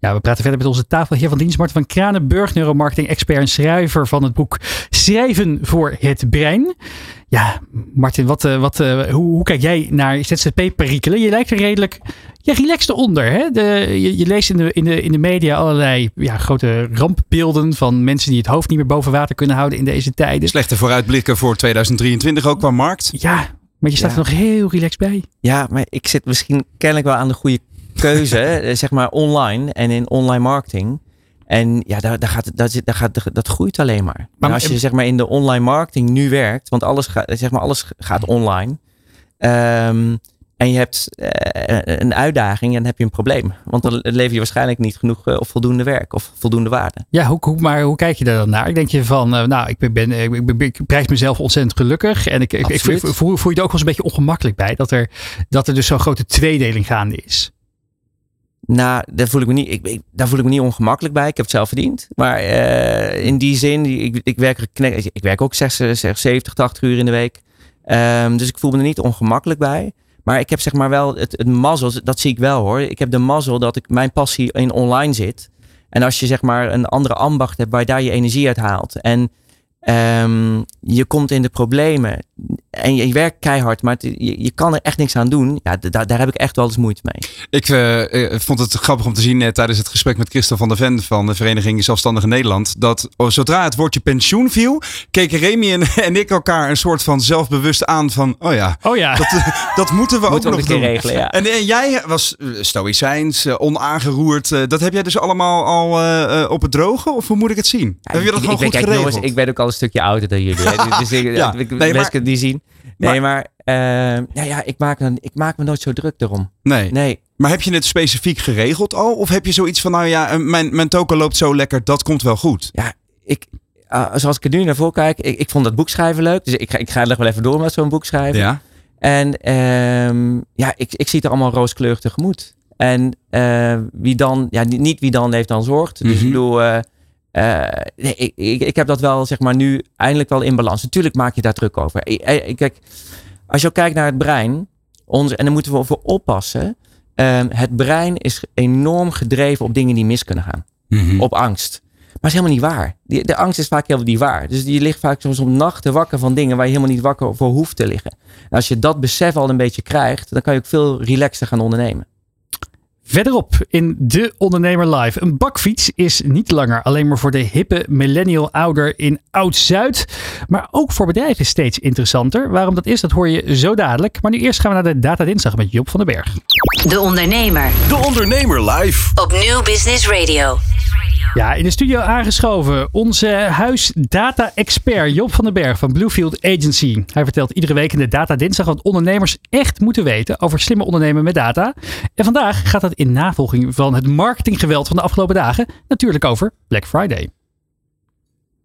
Ja, we praten verder met onze tafelheer van dienst, van Kranenburg, neuromarketing-expert en schrijver van het boek Schrijven voor het Brein. Ja, Martin, wat, eh, wat, eh, hoe, hoe kijk jij naar ZZP-perikelen? Je lijkt er redelijk ja, relaxed onder. Hè? De, je, je leest in de, in, de, in de media allerlei ja, grote rampbeelden van mensen die het hoofd niet meer boven water kunnen houden in deze tijden. Slechte vooruitblikken voor 2023 ook qua markt. Ja, maar je staat Ja. er nog heel relaxed bij. Ja, maar ik zit misschien kennelijk wel aan de goede keuze, hè, zeg maar online en in online marketing. En ja, daar, daar gaat, zit, daar gaat, dat groeit alleen maar. Maar als je zeg maar in de online marketing nu werkt, want alles, gaat, zeg maar, alles gaat online. Ehm, en je hebt eh, een uitdaging en dan heb je een probleem. Want dan lever je waarschijnlijk niet genoeg eh, of voldoende werk of voldoende waarde. Ja, hoe, hoe, maar hoe kijk je daar dan naar? Ik denk je van, eh, nou, ik, ben, ik, ben, ik prijs mezelf ontzettend gelukkig. En ik, ik, ik voel, voel, voel je er ook wel eens een beetje ongemakkelijk bij. Dat er, dat er dus zo'n grote tweedeling gaande is. Nou, daar voel ik me niet, ik, daar voel ik me niet ongemakkelijk bij. Ik heb het zelf verdiend. Maar in die zin, ik, ik, werk, ik werk ook 76, 70, 80 uur in de week. Um, dus ik voel me er niet ongemakkelijk bij. Maar ik heb zeg maar wel het, het mazzel, dat zie ik wel hoor. Ik heb de mazzel dat ik mijn passie in online zit. En als je zeg maar een andere ambacht hebt waar daar je energie uit haalt. En um, je komt in de problemen en je, werkt keihard, maar je, je, kan er echt niks aan doen. Ja, daar, daar heb ik echt wel eens moeite mee. Ik uh, vond het grappig om te zien uh, tijdens het gesprek met Christel van der Ven van de Vereniging Zelfstandige Nederland. Dat oh, zodra het woordje pensioen viel, keken Remy en, en, ik elkaar een soort van zelfbewust aan van, oh ja, oh ja. Dat, dat moeten we moeten ook nog doen. regelen. Ja. En, en, jij was stoïcijns, onaangeroerd. dat heb jij dus allemaal al op het droge? Of hoe moet ik het zien? Ja, heb je dat ik, gewoon ik, goed kijk, geregeld? Jongens, ik ben ook al stukje ouder dan jullie. dus ik, ja, ik, nee, maar, het niet zien. Nee, maar, maar uh, ja, ja, ik, maak me, ik maak me nooit zo druk erom. Nee. nee. Maar heb je het specifiek geregeld al? Of heb je zoiets van, nou ja, mijn, mijn token loopt zo lekker, dat komt wel goed? Ja, ik, uh, zoals ik er nu naar voor kijk, ik, ik vond dat boek schrijven leuk. Dus ik ga, ik ga er wel even door met zo'n boek schrijven. Ja. En um, ja, ik, ik zie het er allemaal rooskleurig tegemoet. En uh, wie dan, ja, niet wie dan heeft dan zorgt. Dus mm -hmm. ik bedoel, uh, uh, nee, ik, ik, ik, heb dat wel, zeg maar, nu eindelijk wel in balans. Natuurlijk maak je daar druk over. Kijk, als je ook kijkt naar het brein, ons, en daar moeten we voor oppassen. Uh, het brein is enorm gedreven op dingen die mis kunnen gaan. Mhm. Mm -hmm. Op angst. Maar het is helemaal niet waar. Die, de angst is vaak helemaal niet waar. Dus je ligt vaak soms op nachten wakker van dingen waar je helemaal niet wakker voor hoeft te liggen. En als je dat besef al een beetje krijgt, dan kan je ook veel relaxter gaan ondernemen. Verderop in De Ondernemer Live. Een bakfiets is niet langer alleen maar voor de hippe millennial ouder in Oud-Zuid. Maar ook voor bedrijven steeds interessanter. Waarom dat is, dat hoor je zo dadelijk. Maar nu eerst gaan we naar de Data Dinsdag met Job van den Berg. De Ondernemer. De Ondernemer Live. Op Nieuw Business Radio. Ja, in de studio aangeschoven onze huisdata-expert Job van den Berg van Bluefield Agency. Hij vertelt iedere week in de Data Dinsdag wat ondernemers echt moeten weten over slimme ondernemen met data. En vandaag gaat het in navolging van het marketinggeweld van de afgelopen dagen natuurlijk over Black Friday.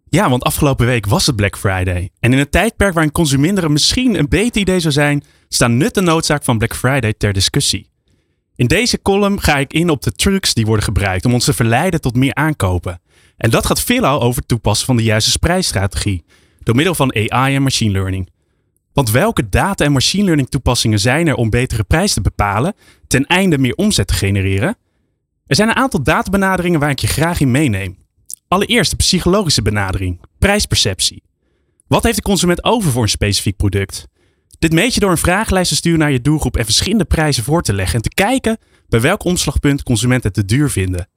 Ja, want afgelopen week was het Black Friday. En in een tijdperk waarin consuminderen misschien een beter idee zou zijn, staan nut en noodzaak van Black Friday ter discussie. In deze column ga ik in op de trucs die worden gebruikt om ons te verleiden tot meer aankopen. En dat gaat veelal over het toepassen van de juiste prijsstrategie, door middel van AI en machine learning. Want welke data- en machine learning toepassingen zijn er om betere prijs te bepalen, ten einde meer omzet te genereren? Er zijn een aantal databenaderingen waar ik je graag in meeneem. Allereerst de psychologische benadering, prijsperceptie. Wat heeft de consument over voor een specifiek product? Dit meet je door een vragenlijst te sturen naar je doelgroep en verschillende prijzen voor te leggen en te kijken bij welk omslagpunt consumenten het te duur vinden.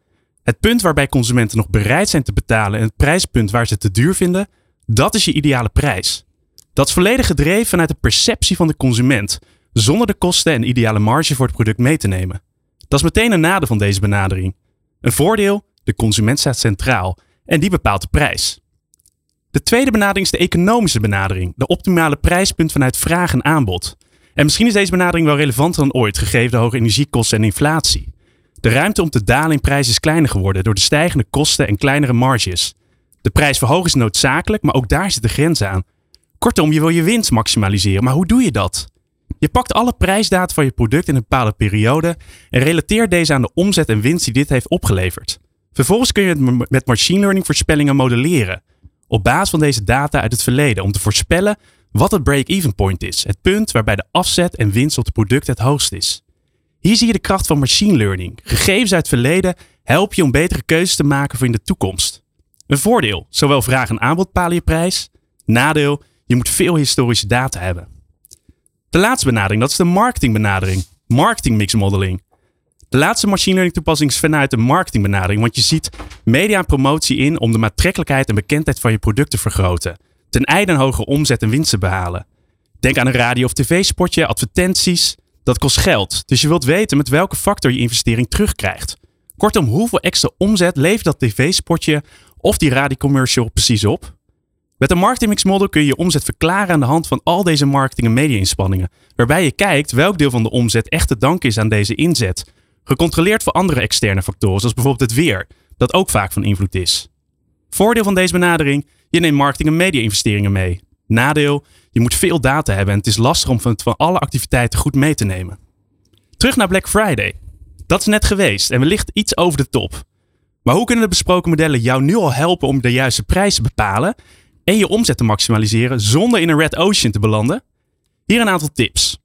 Het punt waarbij consumenten nog bereid zijn te betalen en het prijspunt waar ze het te duur vinden, dat is je ideale prijs. Dat is volledig gedreven vanuit de perceptie van de consument, zonder de kosten en ideale marge voor het product mee te nemen. Dat is meteen een nadeel van deze benadering. Een voordeel, de consument staat centraal en die bepaalt de prijs. De tweede benadering is de economische benadering, de optimale prijspunt vanuit vraag en aanbod. En misschien is deze benadering wel relevanter dan ooit, gegeven de hoge energiekosten en inflatie. De ruimte om te dalen in prijs is kleiner geworden door de stijgende kosten en kleinere marges. De prijs verhogen is noodzakelijk, maar ook daar zit de grens aan. Kortom, je wil je winst maximaliseren, maar hoe doe je dat? Je pakt alle prijsdata van je product in een bepaalde periode en relateert deze aan de omzet en winst die dit heeft opgeleverd. Vervolgens kun je het met machine learning voorspellingen modelleren op basis van deze data uit het verleden om te voorspellen wat het break-even point is, het punt waarbij de afzet en winst op het product het hoogst is. Hier zie je de kracht van machine learning. Gegevens uit het verleden helpen je om betere keuzes te maken voor in de toekomst. Een voordeel, zowel vraag en aanbod bepalen je prijs. Nadeel, je moet veel historische data hebben. De laatste benadering, dat is de marketingbenadering. Marketing mix modeling. De laatste machine learning toepassing is vanuit de marketingbenadering, want je ziet media en promotie in om de aantrekkelijkheid en bekendheid van je product te vergroten, ten einde een hogere omzet en winst te behalen. Denk aan een radio- of tv-spotje, advertenties. Dat kost geld, dus je wilt weten met welke factor je investering terugkrijgt. Kortom, hoeveel extra omzet levert dat tv-spotje of die radiocommercial precies op? Met een marketingmix model kun je je omzet verklaren aan de hand van al deze marketing- en media-inspanningen. Waarbij je kijkt welk deel van de omzet echt te danken is aan deze inzet. Gecontroleerd voor andere externe factoren, zoals bijvoorbeeld het weer, dat ook vaak van invloed is. Voordeel van deze benadering, je neemt marketing- en media-investeringen mee. Nadeel, je moet veel data hebben en het is lastig om van, van alle activiteiten goed mee te nemen. Terug naar Black Friday. Dat is net geweest en wellicht iets over de top. Maar hoe kunnen de besproken modellen jou nu al helpen om de juiste prijs te bepalen en je omzet te maximaliseren zonder in een red ocean te belanden? Hier een aantal tips.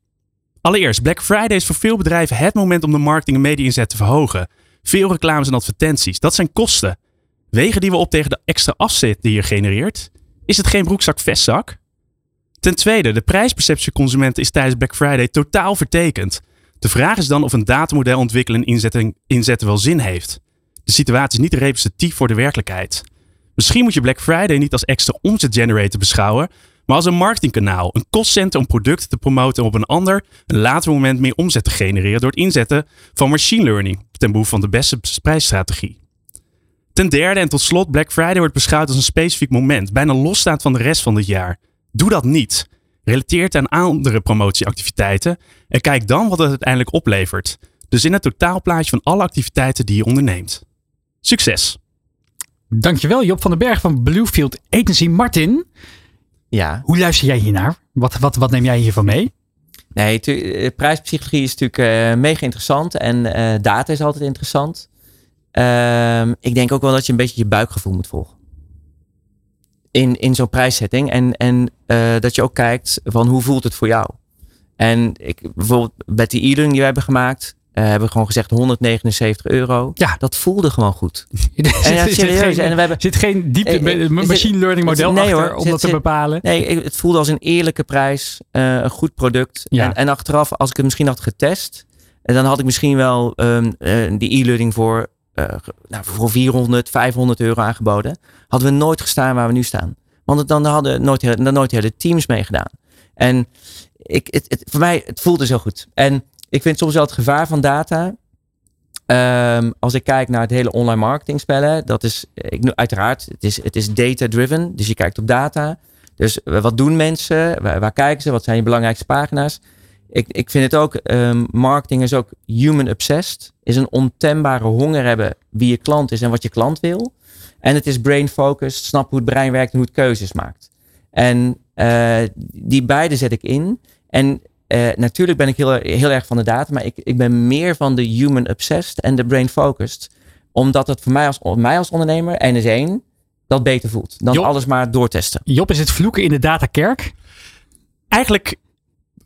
Allereerst, Black Friday is voor veel bedrijven het moment om de marketing en media inzet te verhogen. Veel reclames en advertenties, dat zijn kosten. Wegen die we op tegen de extra afzet die je genereert. Is het geen broekzak vestzak? Ten tweede, de prijsperceptie consumenten is tijdens Black Friday totaal vertekend. De vraag is dan of een datamodel ontwikkelen en inzetten, inzetten wel zin heeft. De situatie is niet representatief voor de werkelijkheid. Misschien moet je Black Friday niet als extra omzetgenerator beschouwen, maar als een marketingkanaal, een kostcenter om producten te promoten en op een ander, een later moment meer omzet te genereren door het inzetten van machine learning ten behoeve van de beste prijsstrategie. Ten derde en tot slot, Black Friday wordt beschouwd als een specifiek moment, bijna losstaand van de rest van het jaar. Doe dat niet. Relateer het aan andere promotieactiviteiten en kijk dan wat het uiteindelijk oplevert. Dus in het totaalplaatje van alle activiteiten die je onderneemt. Succes! Dankjewel Job van den Berg van Bluefield Agency. Martin, Ja, hoe luister jij hiernaar? Wat, wat, wat neem jij hiervan mee? nee, tu- eh, prijspsychologie is natuurlijk eh, mega interessant en eh, data is altijd interessant. Ehm, ik denk ook wel dat je een beetje je buikgevoel moet volgen. In, in zo'n prijszetting. En, en dat je ook kijkt van hoe voelt het voor jou. En ik, bijvoorbeeld met die e-learning die we hebben gemaakt, eh, hebben we gewoon gezegd 179 euro. Ja. Dat voelde gewoon goed. Er zit- ja, zit serieus. geen- En we hebben- zit geen diepte, Eh, eh, machine learning model nee, achter hoor. om Zit- dat te bepalen. Nee, het voelde als een eerlijke prijs, een goed product. Ja. En, en achteraf, als ik het misschien had getest, eh, dan had ik misschien wel ehm, eh, die e-learning voor, nou, voor 400, 500 euro aangeboden. Hadden we nooit gestaan waar we nu staan. Want het- dan hadden nooit, heel- dan nooit hele teams meegedaan. En ik, het, het, voor mij, het voelde zo goed. En ik vind soms wel het gevaar van data. Ehm, als ik kijk naar het hele online marketing spellen, dat is, ik, uiteraard, het is, het is data driven. Dus je kijkt op data. Dus wat doen mensen? Waar, kijken ze? Wat zijn je belangrijkste pagina's? Ik, ik vind het ook, ehm, marketing is ook human obsessed. Is een ontembare honger hebben wie je klant is en wat je klant wil. En het is brain focused, snap hoe het brein werkt en hoe het keuzes maakt. En eh, die beide zet ik in. En eh, natuurlijk ben ik heel, heel erg van de data, maar ik, ik ben meer van de human obsessed en de brain focused. Omdat het voor mij als, mij als ondernemer, en is één, dat beter voelt. Dan Job. alles maar doortesten. Job, is het vloeken in de datakerk? Eigenlijk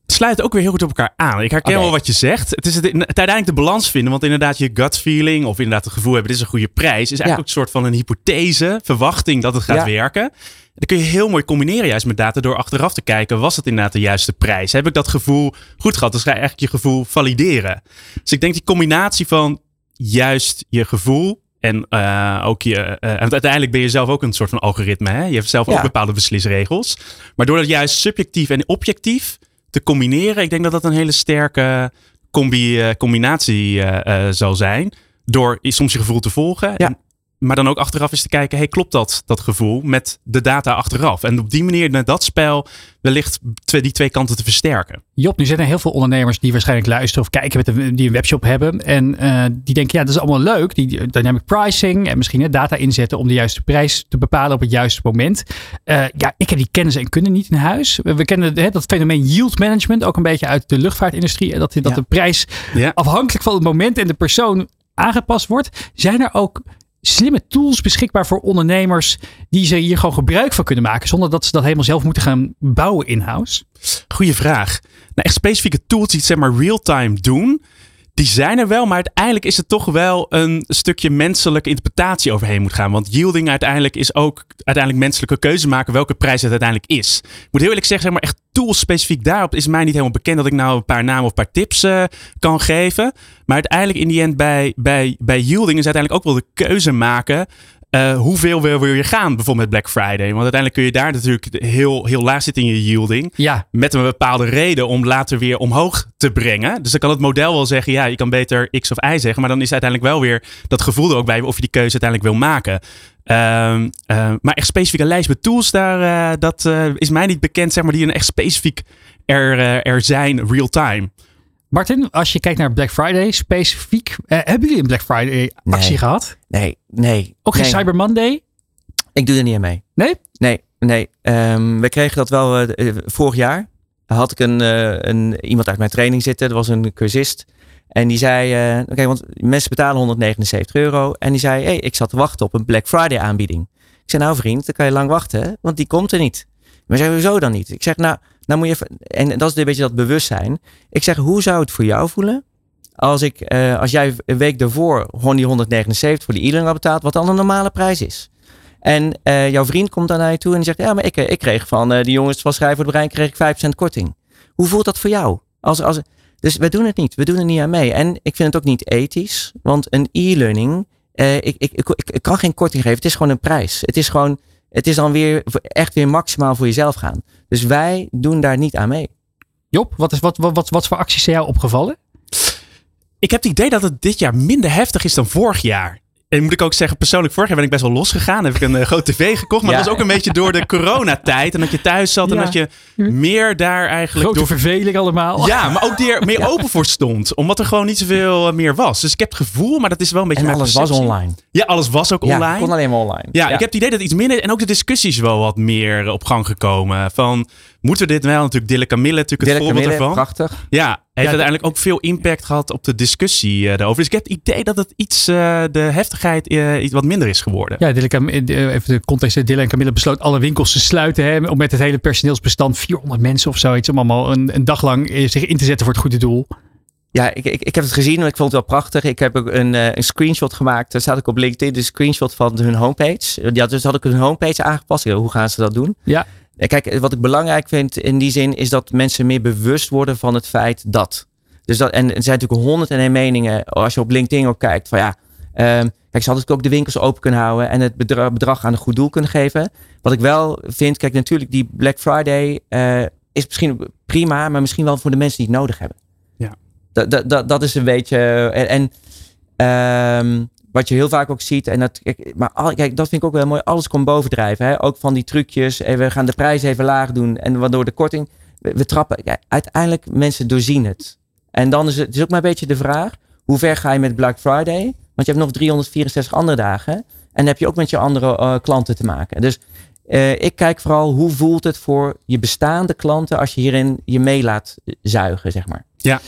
sluit ook weer heel goed op elkaar aan. Ik herken wel wat je zegt. Het is het, het uiteindelijk de balans vinden. Want inderdaad, je gut feeling of inderdaad het gevoel hebben, dit is een goede prijs, is eigenlijk Ja. ook een soort van een hypothese, verwachting dat het gaat Ja. werken. Dat kun je heel mooi combineren juist met data door achteraf te kijken, was het inderdaad de juiste prijs? Heb ik dat gevoel goed gehad? Dus ga je eigenlijk je gevoel valideren. Dus ik denk die combinatie van juist je gevoel en eh, ook je. en uiteindelijk ben je zelf ook een soort van algoritme. Hè? Je hebt zelf ook bepaalde beslisregels. Maar door dat juist subjectief en objectief te combineren, ik denk dat dat een hele sterke combi, eh, combinatie eh, eh, zal zijn. Door soms je gevoel te volgen. Ja. En, maar dan ook achteraf eens te kijken, hey, klopt dat, dat gevoel met de data achteraf? En op die manier met dat spel wellicht twee, die twee kanten te versterken. Job, nu zijn er heel veel ondernemers die waarschijnlijk luisteren of kijken met een, die een webshop hebben. En eh, die denken, ja, dat is allemaal leuk. Die dynamic pricing en misschien hè, data inzetten om de juiste prijs te bepalen op het juiste moment. Eh, ja, ik heb die kennis en kunnen niet in huis. We, we kennen hè, dat fenomeen yield management ook een beetje uit de luchtvaartindustrie. En Dat, dat Ja. de prijs Ja. afhankelijk van het moment en de persoon aangepast wordt. Zijn er ook slimme tools beschikbaar voor ondernemers die ze hier gewoon gebruik van kunnen maken zonder dat ze dat helemaal zelf moeten gaan bouwen in-house? Goeie vraag. Nou, echt specifieke tools die het zeg maar real-time doen. Die zijn er wel, maar uiteindelijk is het toch wel een stukje menselijke interpretatie overheen moet gaan. Want yielding uiteindelijk is ook uiteindelijk menselijke keuze maken welke prijs het uiteindelijk is. Ik moet heel eerlijk zeggen, zeg maar echt tools specifiek daarop is mij niet helemaal bekend dat ik nou een paar namen of een paar tips eh, kan geven. Maar uiteindelijk in die end bij, bij, bij yielding is uiteindelijk ook wel de keuze maken eh, hoeveel wil, wil je gaan bijvoorbeeld met Black Friday? Want uiteindelijk kun je daar natuurlijk heel, heel laag zitten in je yielding. Ja, Met een bepaalde reden om later weer omhoog te brengen. Dus dan kan het model wel zeggen, ja, je kan beter X of Y zeggen. Maar dan is uiteindelijk wel weer dat gevoel er ook bij of je die keuze uiteindelijk wil maken. Ehm, eh, maar echt specifieke lijst met tools, daar, eh, dat is mij niet bekend, zeg maar, die een echt specifiek er, er zijn real time. Martin, als je kijkt naar Black Friday specifiek, eh, hebben jullie een Black Friday actie Nee. gehad? Nee, nee. Ook geen nee. Cyber Monday? Ik doe er niet aan mee. Nee? Nee, nee. Ehm, we kregen dat wel eh, eh, vorig jaar. Had ik een, eh, een, iemand uit mijn training zitten. Dat was een cursist. En die zei, oké, want mensen betalen 179 euro. En die zei, hey, ik zat te wachten op een Black Friday aanbieding. Ik zei, nou vriend, dan kan je lang wachten, want die komt er niet. Maar zei, hoezo dan niet? Ik zeg, nou, nou moet je even, en dat is een beetje dat bewustzijn. Ik zeg, hoe zou het voor jou voelen als, ik, eh, als jij een week daarvoor die 179 voor die e-learning had betaald, wat dan een normale prijs is? En eh, jouw vriend komt dan naar je toe en zegt, ja, maar ik, eh, ik kreeg van eh, die jongens van Schrijven voor het Brein kreeg ik 5% korting. Hoe voelt dat voor jou? Als, als, dus we doen het niet. We doen er niet aan mee. En ik vind het ook niet ethisch, want een e-learning, ik, ik, ik, ik kan geen korting geven. Het is gewoon een prijs. Het is gewoon, het is dan weer echt weer maximaal voor jezelf gaan. Dus wij doen daar niet aan mee. Job, wat, is, wat, wat, wat, wat voor acties zijn jou opgevallen? Ik heb het idee dat het dit jaar minder heftig is dan vorig jaar. En moet ik ook zeggen, persoonlijk, vorig jaar ben ik best wel losgegaan. Heb ik een uh, grote tv gekocht. Maar Ja. dat was ook een beetje door de coronatijd. En dat je thuis zat en dat je meer daar eigenlijk... Grote door... verveling allemaal. Ja, maar ook die er meer open voor stond. Omdat er gewoon niet zoveel eh, meer was. Dus ik heb het gevoel, maar dat is wel een beetje En mijn alles was online. Ja, alles was ook Ja, online. kon alleen maar online. Ja, ik heb het idee dat iets minder... En ook de discussies wel wat meer op gang gekomen. Van, moeten we dit wel? Natuurlijk Dille Camille, natuurlijk het voorbeeld Camille, ervan. prachtig. Ja, heeft uiteindelijk ook veel impact gehad op de discussie eh, daarover. Dus ik heb het idee dat het iets, eh, de heftigheid eh, iets wat minder is geworden. Ja, Dylan Cam- eh, even de context. Dylan en Camille besloot alle winkels te sluiten. Hè, om met het hele personeelsbestand, 400 mensen of zoiets. Om allemaal een, een dag lang zich in te zetten voor het goede doel. Ja, ik, ik, ik heb het gezien en ik vond het wel prachtig. Ik heb ook een, een screenshot gemaakt. Daar staat ik op LinkedIn. De screenshot van hun homepage. Ja, dus had ik hun homepage aangepast. Hoe gaan ze dat doen? Ja. Kijk, wat ik belangrijk vind in die zin is dat mensen meer bewust worden van het feit dat. Dus dat en er zijn natuurlijk honderd en één meningen. Als je op LinkedIn ook kijkt van ja. ehm, kijk, ze hadden ook de winkels open kunnen houden en het bedra- bedrag aan een goed doel kunnen geven. Wat ik wel vind, kijk, natuurlijk die Black Friday eh, is misschien prima, maar misschien wel voor de mensen die het nodig hebben. Ja. Dat, dat, dat, dat is een beetje. En, en ehm, wat je heel vaak ook ziet, en dat, maar al, kijk, dat vind ik ook wel mooi. Alles komt bovendrijven. Hè? Ook van die trucjes. En we gaan de prijs even laag doen. En waardoor de korting. We, trappen. Uiteindelijk, mensen doorzien het. En dan is het, is ook maar een beetje de vraag. Hoe ver ga je met Black Friday? Want je hebt nog 364 andere dagen. En dan heb je ook met je andere eh, klanten te maken. Dus eh, ik kijk vooral hoe voelt het voor je bestaande klanten als je hierin je mee laat zuigen, zeg maar. Ja.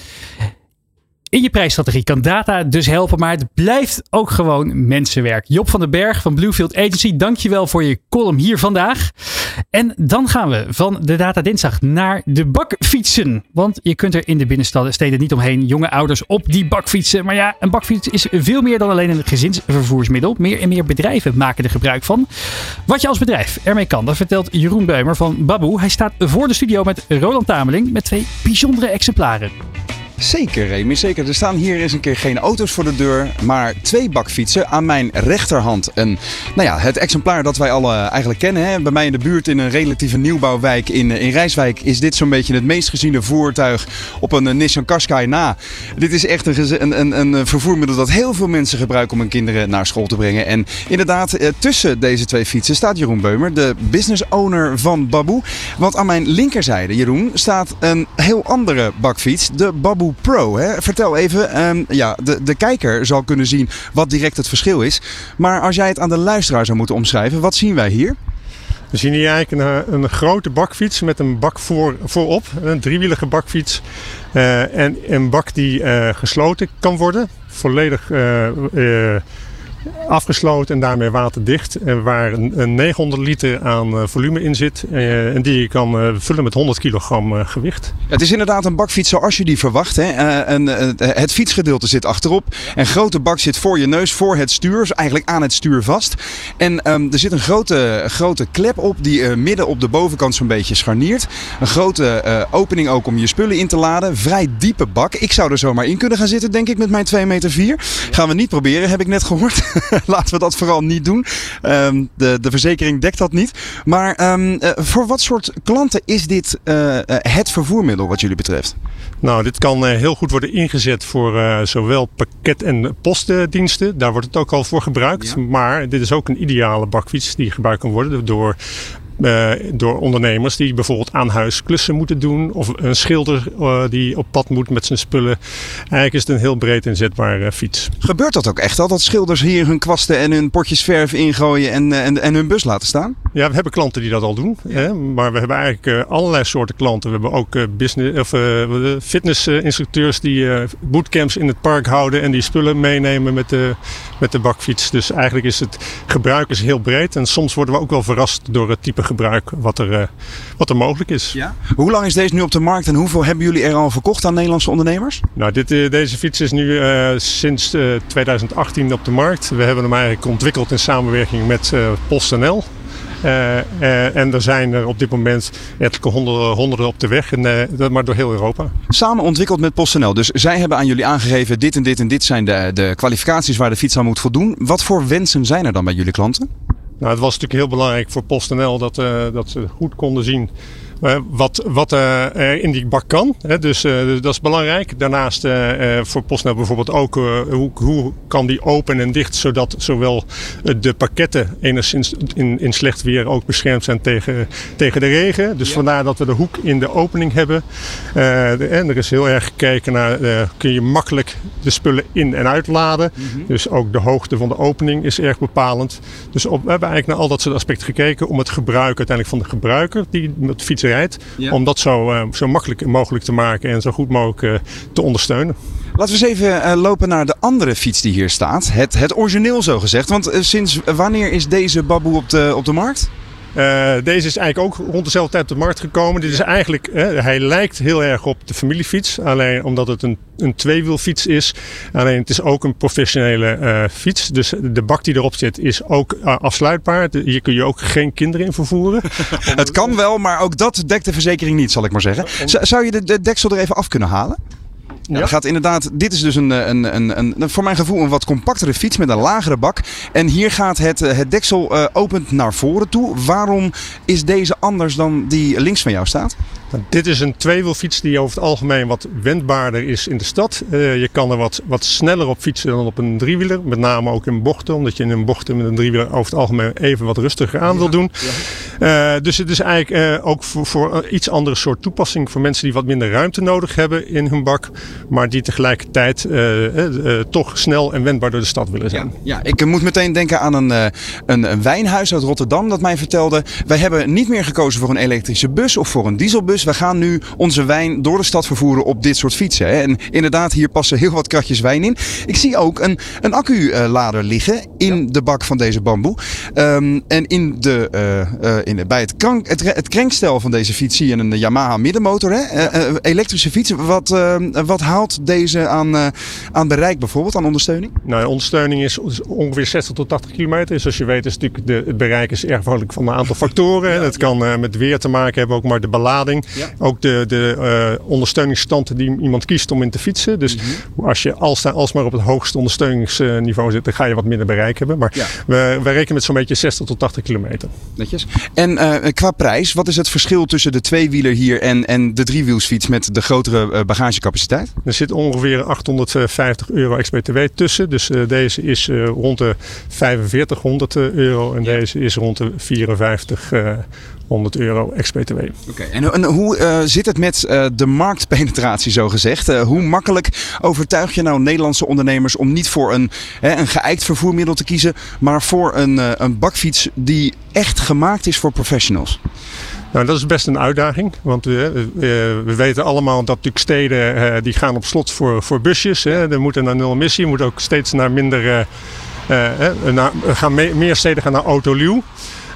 In je prijsstrategie kan data dus helpen, maar het blijft ook gewoon mensenwerk. Job van den Berg van Bluefield Agency, dankjewel voor je column hier vandaag. En dan gaan we van de Data Dinsdag naar de bakfietsen. Want je kunt er in de binnensteden niet omheen. Jonge ouders op die bakfietsen. Maar ja, een bakfiets is veel meer dan alleen een gezinsvervoersmiddel. Meer en meer bedrijven maken er gebruik van. Wat je als bedrijf ermee kan, dat vertelt Jeroen Beumer van Baboe. Hij staat voor de studio met Roland Tameling met twee bijzondere exemplaren. Zeker, Remy. Zeker. Er staan hier eens een keer geen auto's voor de deur, maar twee bakfietsen. Aan mijn rechterhand een, nou ja, het exemplaar dat wij alle eigenlijk kennen. Hè. Bij mij in de buurt in een relatieve nieuwbouwwijk in, in Rijswijk is dit zo'n beetje het meest geziene voertuig op een eh, Nissan Qashqai na. Dit is echt een, een, een, een vervoermiddel dat heel veel mensen gebruiken om hun kinderen naar school te brengen. En inderdaad, eh, tussen deze twee fietsen staat Jeroen Beumer, de business owner van Baboe. Want aan mijn linkerzijde, Jeroen, staat een heel andere bakfiets, de Baboe Pro. Hè? Vertel even, ehm, ja, de, de kijker zal kunnen zien wat direct het verschil is. Maar als jij het aan de luisteraar zou moeten omschrijven, wat zien wij hier? We zien hier eigenlijk een, een grote bakfiets met een bak voor, voorop, een driewielige bakfiets. Eh, en een bak die eh, gesloten kan worden, volledig eh, eh, afgesloten en daarmee waterdicht. Waar een, een 900 liter aan eh, volume in zit eh, en die je kan eh, vullen met 100 kilogram gewicht. Het is inderdaad een bakfiets zoals je die verwacht. Hè? Het fietsgedeelte zit achterop. Een grote bak zit voor je neus, voor het stuur. Eigenlijk aan het stuur vast. En ehm, er zit een grote, grote klep op die midden op de bovenkant zo'n beetje scharniert. Een grote opening ook om je spullen in te laden. Vrij diepe bak. Ik zou er zomaar in kunnen gaan zitten, denk ik, met mijn 2 meter 4. Gaan we niet proberen, heb ik net gehoord. laten we dat vooral niet doen. Ehm, de, de verzekering dekt dat niet. Maar ehm, eh, voor wat soort klanten is dit eh, eh, het vervoermiddel wat jullie betreft? Nou, dit kan heel goed worden ingezet voor zowel pakket- en postdiensten. Daar wordt het ook al voor gebruikt. Maar dit is ook een ideale bakfiets die gebruikt kan worden door, eh, door ondernemers die bijvoorbeeld aan huis klussen moeten doen. Of een schilder eh, die op pad moet met zijn spullen. Eigenlijk is het een heel breed inzetbare fiets. Gebeurt dat ook echt al? Dat schilders hier hun kwasten en hun potjes verf ingooien en, eh, en, en hun bus laten staan? Ja, we hebben klanten die dat al doen. Hè? Maar we hebben eigenlijk eh, allerlei soorten klanten. We hebben ook eh, business, of, eh, fitnessinstructeurs die eh, bootcamps in het park houden en die spullen meenemen met de, met de bakfiets. Dus eigenlijk is het gebruik is heel breed. En soms worden we ook wel verrast door het type gebruik wat er, eh, wat er mogelijk is. Hoe lang is deze nu op de markt en hoeveel hebben jullie er al verkocht aan Nederlandse ondernemers? Nou, dit, eh, deze fiets is nu eh, sinds eh, 2018 op de markt. We hebben hem eigenlijk ontwikkeld in samenwerking met PostNL. En er zijn er op dit moment ettelijke honderden, honderden op de weg, en, maar door heel Europa. Samen ontwikkeld met PostNL. Dus zij hebben aan jullie aangegeven: dit en dit en dit zijn de, de kwalificaties waar de fiets aan moet voldoen. Wat voor wensen zijn er dan bij jullie klanten? Nou, het was natuurlijk heel belangrijk voor PostNL dat, eh, dat ze goed konden zien wat, wat eh, er in die bak kan. Hè. Dus eh, dat is belangrijk. Daarnaast eh, eh, voor PostNL bijvoorbeeld ook eh, hoe, hoe kan die open en dicht zodat zowel eh, de pakketten enigszins in, in slecht weer ook beschermd zijn tegen, tegen de regen. Dus vandaar dat we de hoek in de opening hebben. Eh, de- en er is heel erg gekeken naar eh, kun je makkelijk de spullen in en uitladen. Dus ook de hoogte van de opening is erg bepalend. Dus op, we hebben eigenlijk naar al dat soort aspecten gekeken om het gebruik uiteindelijk van de gebruiker die met de fiets rijdt, Ja. om dat zo, eh, zo makkelijk mogelijk te maken en zo goed mogelijk eh, te ondersteunen. Laten we eens even eh, lopen naar de andere fiets die hier staat. Het, het origineel zo gezegd. Want sinds wanneer is deze baboe op de, op de markt? Eh, deze is eigenlijk ook rond dezelfde tijd op de markt gekomen. Dit is eigenlijk, hij lijkt heel erg op de familiefiets. Alleen omdat het een, een tweewielfiets is. Alleen het is ook een professionele eh, fiets. Dus de bak die erop zit is ook eh, afsluitbaar. Hier kun je ook geen kinderen in vervoeren. Het kan wel, maar ook dat dekt de verzekering niet, zal ik maar zeggen. Zou je de, de deksel er even af kunnen halen? Ja. dat gaat inderdaad, dit is dus een, eh, een, een, een, een- voor mijn gevoel een wat compactere fiets met een lagere bak. En hier gaat het, eh, het deksel eh, opent naar voren toe. Waarom is deze anders dan die links van jou staat? Nou, dit is een tweewielfiets die over het algemeen wat wendbaarder is in de stad. Eh, je kan er wat, wat sneller op fietsen dan op een driewieler. Met name ook in bochten. Omdat je in een bochten met een driewieler over het algemeen even wat rustiger aan wil doen. Eh, dus het is eigenlijk eh, ook voor, voor een iets andere soort toepassing. Voor mensen die wat minder ruimte nodig hebben in hun bak. Maar die tegelijkertijd toch snel en wendbaar door de stad willen zijn. Ja, ik moet meteen denken aan een, een, een wijnhuis uit Rotterdam dat mij vertelde. Wij hebben niet meer gekozen voor een elektrische bus of voor een dieselbus. We gaan nu onze wijn door de stad vervoeren op dit soort fietsen. Hè. En inderdaad, hier passen heel wat kratjes wijn in. Ik zie ook een, een accu-lader liggen in de bak van deze bamboe. Ehm, en in de, eh, eh, in de, bij het, krank, het, het krenkstel van deze fiets zie je een Yamaha middenmotor. Hè? Eh, elektrische fiets. Wat, eh, wat haalt deze aan, aan bereik bijvoorbeeld, aan ondersteuning? Nou, de ondersteuning is ongeveer 60 tot 80 kilometer. Dus zoals je weet is natuurlijk de, het bereik is erg afhankelijk van een aantal factoren. Het kan met weer te maken hebben, ook maar de belading. Ook de, de eh, ondersteuningsstand die iemand kiest om in te fietsen. Dus als je als, alsmaar op het hoogste ondersteuningsniveau zit, dan ga je wat minder bereik hebben. Maar Ja. we, we rekenen met zo'n beetje 60 tot 80 kilometer. Netjes. En eh, qua prijs, wat is het verschil tussen de tweewieler hier en, en de driewielsfiets met de grotere eh, bagagecapaciteit? Er zit ongeveer 850 euro ex-BTW tussen. Dus deze is rond de 4500 euro en deze is rond de 5400 euro ex-BTW. Oké. En, en hoe eh, zit het met eh, de marktpenetratie zo gezegd? Eh, hoe makkelijk overtuig je nou Nederlandse ondernemers om niet voor een, hè, een geëikt vervoermiddel te kiezen, maar voor een, een bakfiets die echt gemaakt is voor professionals? Nou, dat is best een uitdaging. Want eh, we weten allemaal dat natuurlijk steden die gaan op slot voor, voor busjes. Hè. Er moeten naar nul emissie. Moet ook steeds naar minder. naar, gaan me- meer steden gaan naar autoluw.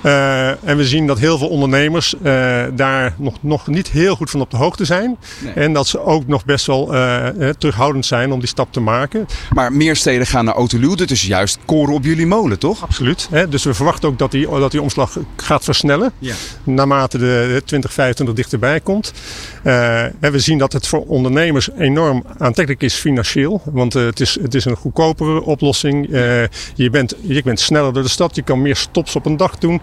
Uh, en we zien dat heel veel ondernemers uh, daar nog, nog niet heel goed van op de hoogte zijn. Nee. En dat ze ook nog best wel uh, terughoudend zijn om die stap te maken. Maar meer steden gaan naar autoluwde, dus juist koren op jullie molen, toch? Absoluut. Hè? Dus we verwachten ook dat die, dat die omslag gaat versnellen. Ja. Naarmate de, de 2025 dichterbij komt. en we zien dat het voor ondernemers enorm aantrekkelijk is financieel. Want het, is, het is een goedkopere oplossing. je, bent, je bent sneller door de stad. Je kan meer stops op een dag doen.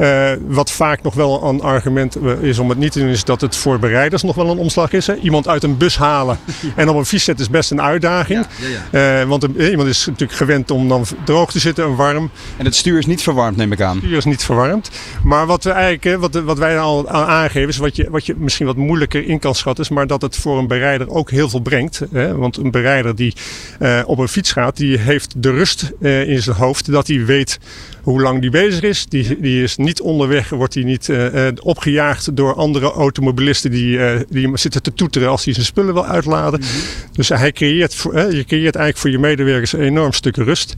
Uh, wat vaak nog wel een argument is om het niet te doen, is dat het voor bereiders nog wel een omslag is. Hè? Iemand uit een bus halen en op een fiets zetten is best een uitdaging. Ja, ja, uh, want iemand is natuurlijk gewend om dan droog te zitten en warm. En het stuur is niet verwarmd, neem ik aan. Het stuur is niet verwarmd. Maar wat, we eigenlijk, wat, wat wij al aangeven, is wat je, wat je misschien wat moeilijker in kan schatten, is maar dat het voor een bereider ook heel veel brengt. Hè? Want een bereider die op een fiets gaat, die heeft de rust in zijn hoofd dat hij weet hoe lang die bezig is. Die, die is niet onderweg, wordt hij niet uh, opgejaagd door andere automobilisten die, uh, die zitten te toeteren als hij zijn spullen wil uitladen. Mm -hmm. Dus hij creëert, je creëert eigenlijk voor je medewerkers een enorm stuk rust.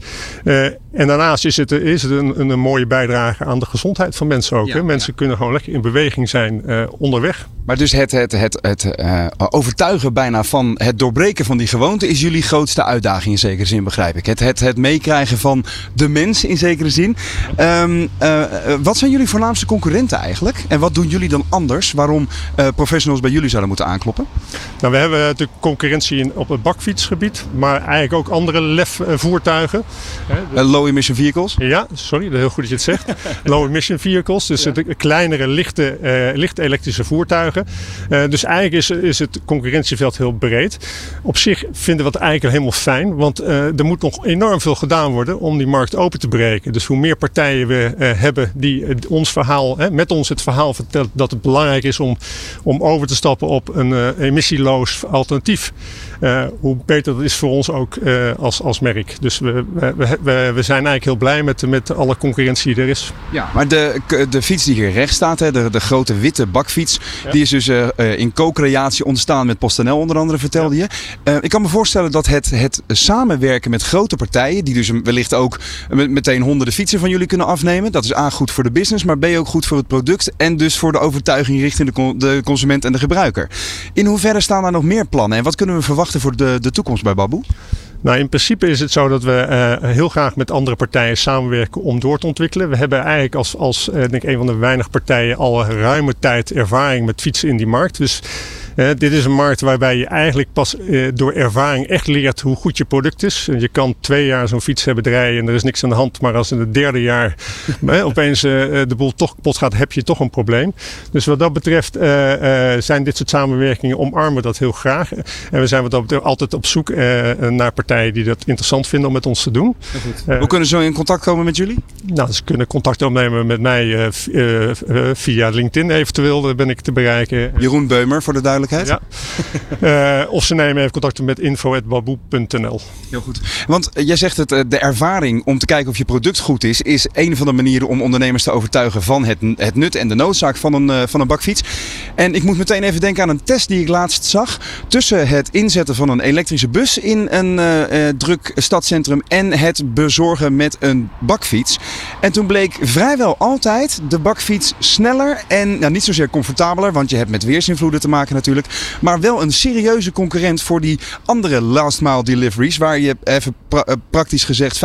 En daarnaast is het, is het een, een, mooie bijdrage aan de gezondheid van mensen ook. Ja, hè? Mensen ja. kunnen gewoon lekker in beweging zijn onderweg. Maar dus het, het, het, het uh, overtuigen bijna van het doorbreken van die gewoonte is jullie grootste uitdaging in zekere zin, begrijp ik. Het, het, het meekrijgen van de mens in zekere zin. Um, uh, wat zijn jullie voornaamste concurrenten eigenlijk? En wat doen jullie dan anders waarom uh, professionals bij jullie zouden moeten aankloppen? Nou, we hebben natuurlijk concurrentie in, op het bakfietsgebied, maar eigenlijk ook andere LEF-voertuigen. Low emission vehicles? Ja, sorry, heel goed dat je het zegt. low emission vehicles, dus ja. de kleinere, lichte, licht elektrische voertuigen. Uh, dus eigenlijk is, is het concurrentieveld heel breed. Op zich vinden we het eigenlijk helemaal fijn, want uh, er moet nog enorm veel gedaan worden om die markt open te breken. Dus hoe meer partijen we hebben die ons verhaal, met ons het verhaal vertellen dat het belangrijk is om, om over te stappen op een emissieloos alternatief, hoe beter dat is voor ons ook als, als merk. Dus we, we, we, we zijn eigenlijk heel blij met, met alle concurrentie die er is. Ja, maar de, de fiets die hier rechts staat, hè, de, de grote witte bakfiets, ja. die is dus uh, in co-creatie ontstaan met PostNL onder andere, vertelde ja. je. Ik kan me voorstellen dat het, het samenwerken met grote partijen, die dus wellicht ook meteen honderden fietsen van jullie kunnen afnemen. Dat is A goed voor de business, maar B ook goed voor het product en dus voor de overtuiging richting de, de consument en de gebruiker. In hoeverre staan daar nog meer plannen en wat kunnen we verwachten voor de, de toekomst bij Baboe? Nou, in principe is het zo dat we uh, heel graag met andere partijen samenwerken om door te ontwikkelen. We hebben eigenlijk als, als uh, denk ik, een van de weinige partijen al ruime tijd ervaring met fietsen in die markt. Dus dit is een markt waarbij je eigenlijk pas uh, door ervaring echt leert hoe goed je product is. Je kan twee jaar zo'n fiets hebben rijden en er is niks aan de hand. Maar als in het derde jaar opeens uh, de boel toch kapot gaat, heb je toch een probleem. Dus wat dat betreft zijn dit soort samenwerkingen omarmen dat heel graag. En we zijn wat dat betreft altijd op zoek naar partijen die dat interessant vinden om met ons te doen. hoe kunnen ze zo in contact komen met jullie? Nou, ze kunnen contact opnemen met mij via LinkedIn eventueel. Daar ben ik te bereiken. Jeroen Beumer voor de duidelijkheid. Ja. uh, of ze nemen even contact met info.baboe.nl. Heel goed. Want jij zegt het, de ervaring om te kijken of je product goed is, is een van de manieren om ondernemers te overtuigen van het, het nut en de noodzaak van een, van een bakfiets. En ik moet meteen even denken aan een test die ik laatst zag tussen het inzetten van een elektrische bus in een uh, druk stadscentrum en het bezorgen met een bakfiets. En toen bleek vrijwel altijd de bakfiets sneller en nou, niet zozeer comfortabeler, want je hebt met weersinvloeden te maken natuurlijk natuurlijk. Maar wel een serieuze concurrent voor die andere last mile deliveries. Waar je even pra praktisch gezegd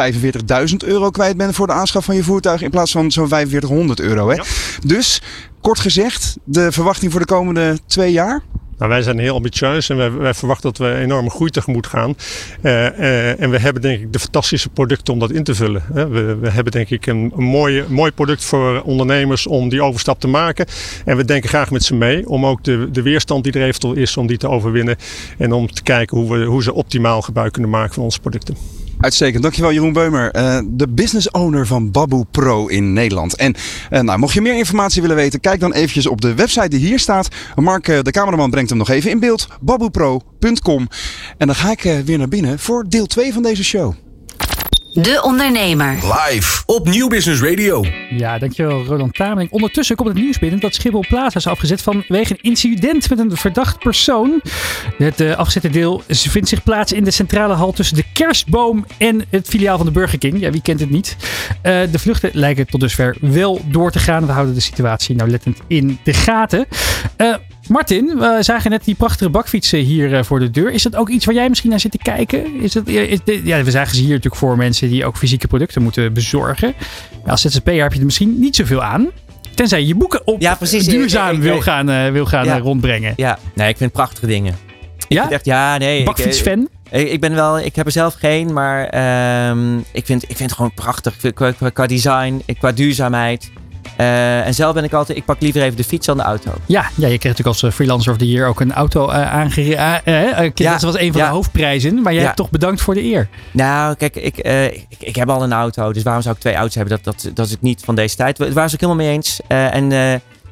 45.000 euro kwijt bent voor de aanschaf van je voertuig. In plaats van zo'n 4500 euro. Hè? Ja. Dus kort gezegd, de verwachting voor de komende twee jaar? Nou, wij zijn heel ambitieus en wij, wij, verwachten dat we enorme groei tegemoet gaan. Uh, uh, en we hebben denk ik de fantastische producten om dat in te vullen. We, we hebben denk ik een, een mooie, mooi product voor ondernemers om die overstap te maken. En we denken graag met ze mee om ook de, de weerstand die er eventueel is, om die te overwinnen. En om te kijken hoe, we, hoe ze optimaal gebruik kunnen maken van onze producten. Uitstekend. Dankjewel Jeroen Beumer, uh, de business owner van Babu Pro in Nederland. En uh, nou, mocht je meer informatie willen weten, kijk dan eventjes op de website die hier staat. Mark, uh, de cameraman, brengt hem nog even in beeld. babupro.com En dan ga ik weer naar binnen voor deel 2 van deze show. De Ondernemer. Live op Nieuw Business Radio. Ja, dankjewel Roland Tameling. Ondertussen komt het nieuws binnen dat Schiphol Plaza is afgezet vanwege een incident met een verdacht persoon. Het uh, afgezette deel vindt zich plaats in de centrale hal tussen de kerstboom en het filiaal van de Burger King. Ja, wie kent het niet? Uh, de vluchten lijken tot dusver wel door te gaan. We houden de situatie nauwlettend in de gaten. Uh, Martin, we zagen net die prachtige bakfietsen hier voor de deur. Is dat ook iets waar jij misschien naar zit te kijken? Is dat, is dit, ja, we zagen ze hier natuurlijk voor mensen die ook fysieke producten moeten bezorgen. Als ZZP'er heb je er misschien niet zoveel aan. Tenzij je boeken op ja, precies. duurzaam wil gaan, eh, wil gaan Ja. eh, rondbrengen. Ja, nee, ik vind prachtige dingen. Ja? Ik echt, ja, nee. Bakfietsfan? Ik, ik ben wel, ik heb er zelf geen, maar ehm, ik, vind, ik vind het gewoon prachtig. Qua, qua design, qua duurzaamheid. Eh, en zelf ben ik altijd, ik pak liever even de fiets dan de auto. Ja, ja, je kreeg natuurlijk als eh, freelancer of the year ook een auto aangereden. Ja, dat was een van ja. de hoofdprijzen. Maar jij Ja. hebt toch bedankt voor de eer. Nou, kijk, ik, eh, ik, ik heb al een auto, dus waarom zou ik twee auto's hebben? Dat, dat, dat is het niet van deze tijd. Daar waren ze ook helemaal mee eens. En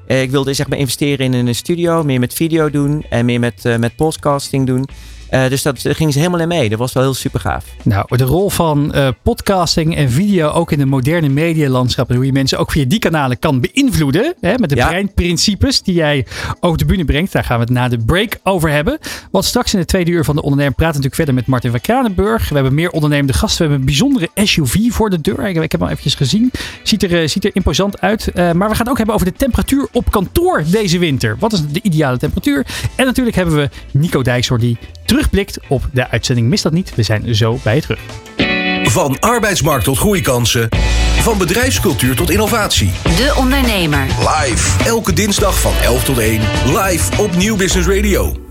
ik wilde zeg maar investeren in een studio, meer met video doen en meer met, met podcasting doen. Eh, dus dat gingen ze helemaal in mee. Dat was wel heel super gaaf. Nou, de rol van eh, podcasting en video ook in de moderne medialandschap. En hoe je mensen ook via die kanalen kan beïnvloeden. Hè, met de Ja. breinprincipes die jij over de bühne brengt. Daar gaan we het na de break over hebben. Want straks in de tweede uur van de ondernemer praten we natuurlijk verder met Martin van Kranenburg. We hebben meer ondernemende gasten. We hebben een bijzondere SUV voor de deur. Ik, ik heb hem al eventjes gezien. Ziet er, eh, ziet er imposant uit. Maar we gaan het ook hebben over de temperatuur op kantoor deze winter. Wat is de ideale temperatuur? En natuurlijk hebben we Nico Dijkshoor die terugblikt op de uitzending. Mis dat niet. We zijn zo bij je terug. Van arbeidsmarkt tot groeikansen. Van bedrijfscultuur tot innovatie. De Ondernemer. Live. Elke dinsdag van 11 tot 1. Live op Nieuw Business Radio.